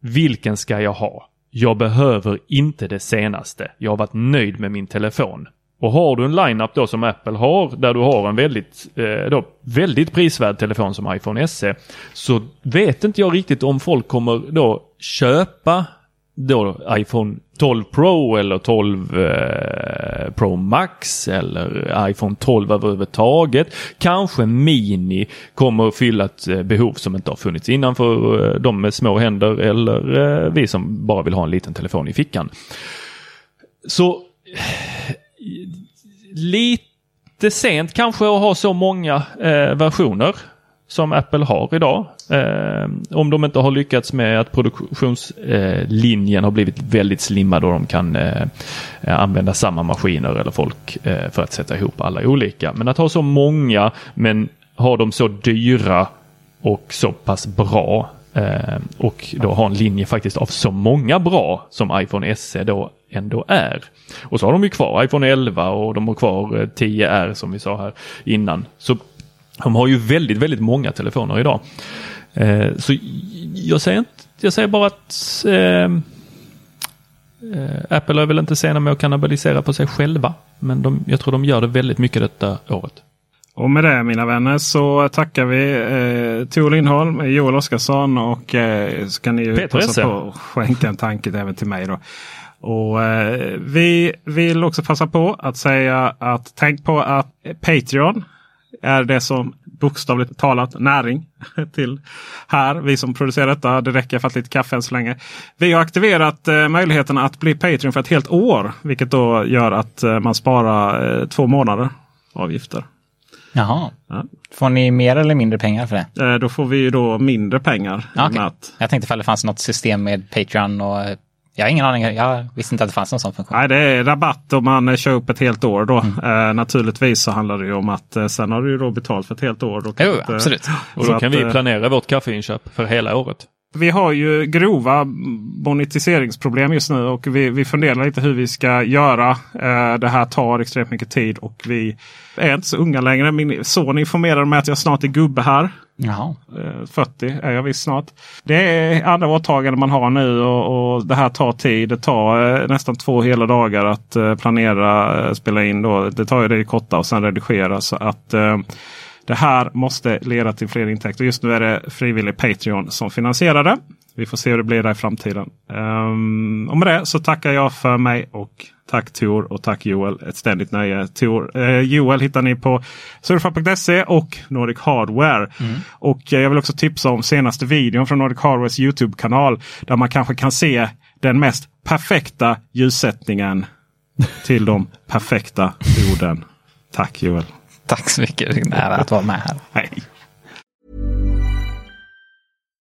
Vilken ska jag ha? Jag behöver inte det senaste. Jag har varit nöjd med min telefon. Och har du en lineup då som Apple har där du har en väldigt, eh, då, väldigt prisvärd telefon som iPhone SE så vet inte jag riktigt om folk kommer då köpa då iPhone 12 Pro eller 12 eh, Pro Max eller iPhone 12 överhuvudtaget. Kanske Mini kommer att fylla ett eh, behov som inte har funnits innan för eh, de med små händer eller eh, vi som bara vill ha en liten telefon i fickan. Så eh, lite sent kanske att ha så många eh, versioner som Apple har idag. Eh, om de inte har lyckats med att produktionslinjen har blivit väldigt slimmad och de kan eh, använda samma maskiner eller folk eh, för att sätta ihop alla olika. Men att ha så många men ha dem så dyra och så pass bra eh, och då ha en linje faktiskt av så många bra som iPhone SE då ändå är. Och så har de ju kvar iPhone 11 och de har kvar eh, 10R som vi sa här innan. Så de har ju väldigt, väldigt många telefoner idag. Eh, så jag säger, inte, jag säger bara att eh, eh, Apple är väl inte sena med att kannibalisera på sig själva. Men de, jag tror de gör det väldigt mycket detta året. Och med det mina vänner så tackar vi eh, Tor Lindholm, Joel Oskarsson och eh, ska ni Peter passa på att skänka en tanke även till mig. Då. Och eh, Vi vill också passa på att säga att tänk på att Patreon är det som bokstavligt talat näring (laughs) till här. Vi som producerar detta. Det räcker för att lite kaffe än så länge. Vi har aktiverat eh, möjligheten att bli Patreon för ett helt år. Vilket då gör att eh, man sparar eh, två månader avgifter. Jaha. Ja. Får ni mer eller mindre pengar för det? Eh, då får vi ju då mindre pengar. Med att, Jag tänkte ifall det fanns något system med Patreon och eh, jag har ingen aning. Jag visste inte att det fanns någon sån funktion. nej, det är rabatt om man eh, kör upp ett helt år. Då. Mm. Eh, naturligtvis så handlar det ju om att eh, sen har du ju då betalt för ett helt år. (gasps) Då kan Jo, inte- absolut. Och Så då kan att, vi eh, planera vårt kaffeinköp för hela året. Vi har ju grova monetiseringsproblem just nu och vi, vi funderar lite hur vi ska göra. Eh, det här tar extremt mycket tid och vi är inte så unga längre. Min son informerar mig att jag snart är gubbe här. Jaha. Eh, 40 är jag visst snart. Det är andra åtaganden man har nu och, och det här tar tid. Det tar eh, nästan två hela dagar att eh, planera, eh, spela in. Då. Det tar ju det korta och sen redigera. Så att eh, det här måste leda till fler intäkter. Just nu är det frivillig Patreon som finansierar det. Vi får se hur det blir där i framtiden. Um, och med det så tackar jag för mig och tack Tor och tack Joel. Ett ständigt nöje. Tor, eh, Joel hittar ni på surfa.se och Nordic Hardware. Och eh, jag vill också tipsa om senaste videon från Nordic Hardwares Youtube-kanal. Där man kanske kan se den mest perfekta ljussättningen till de perfekta orden. Tack Joel. Tack så mycket. Det är en ära att vara med här. Hej.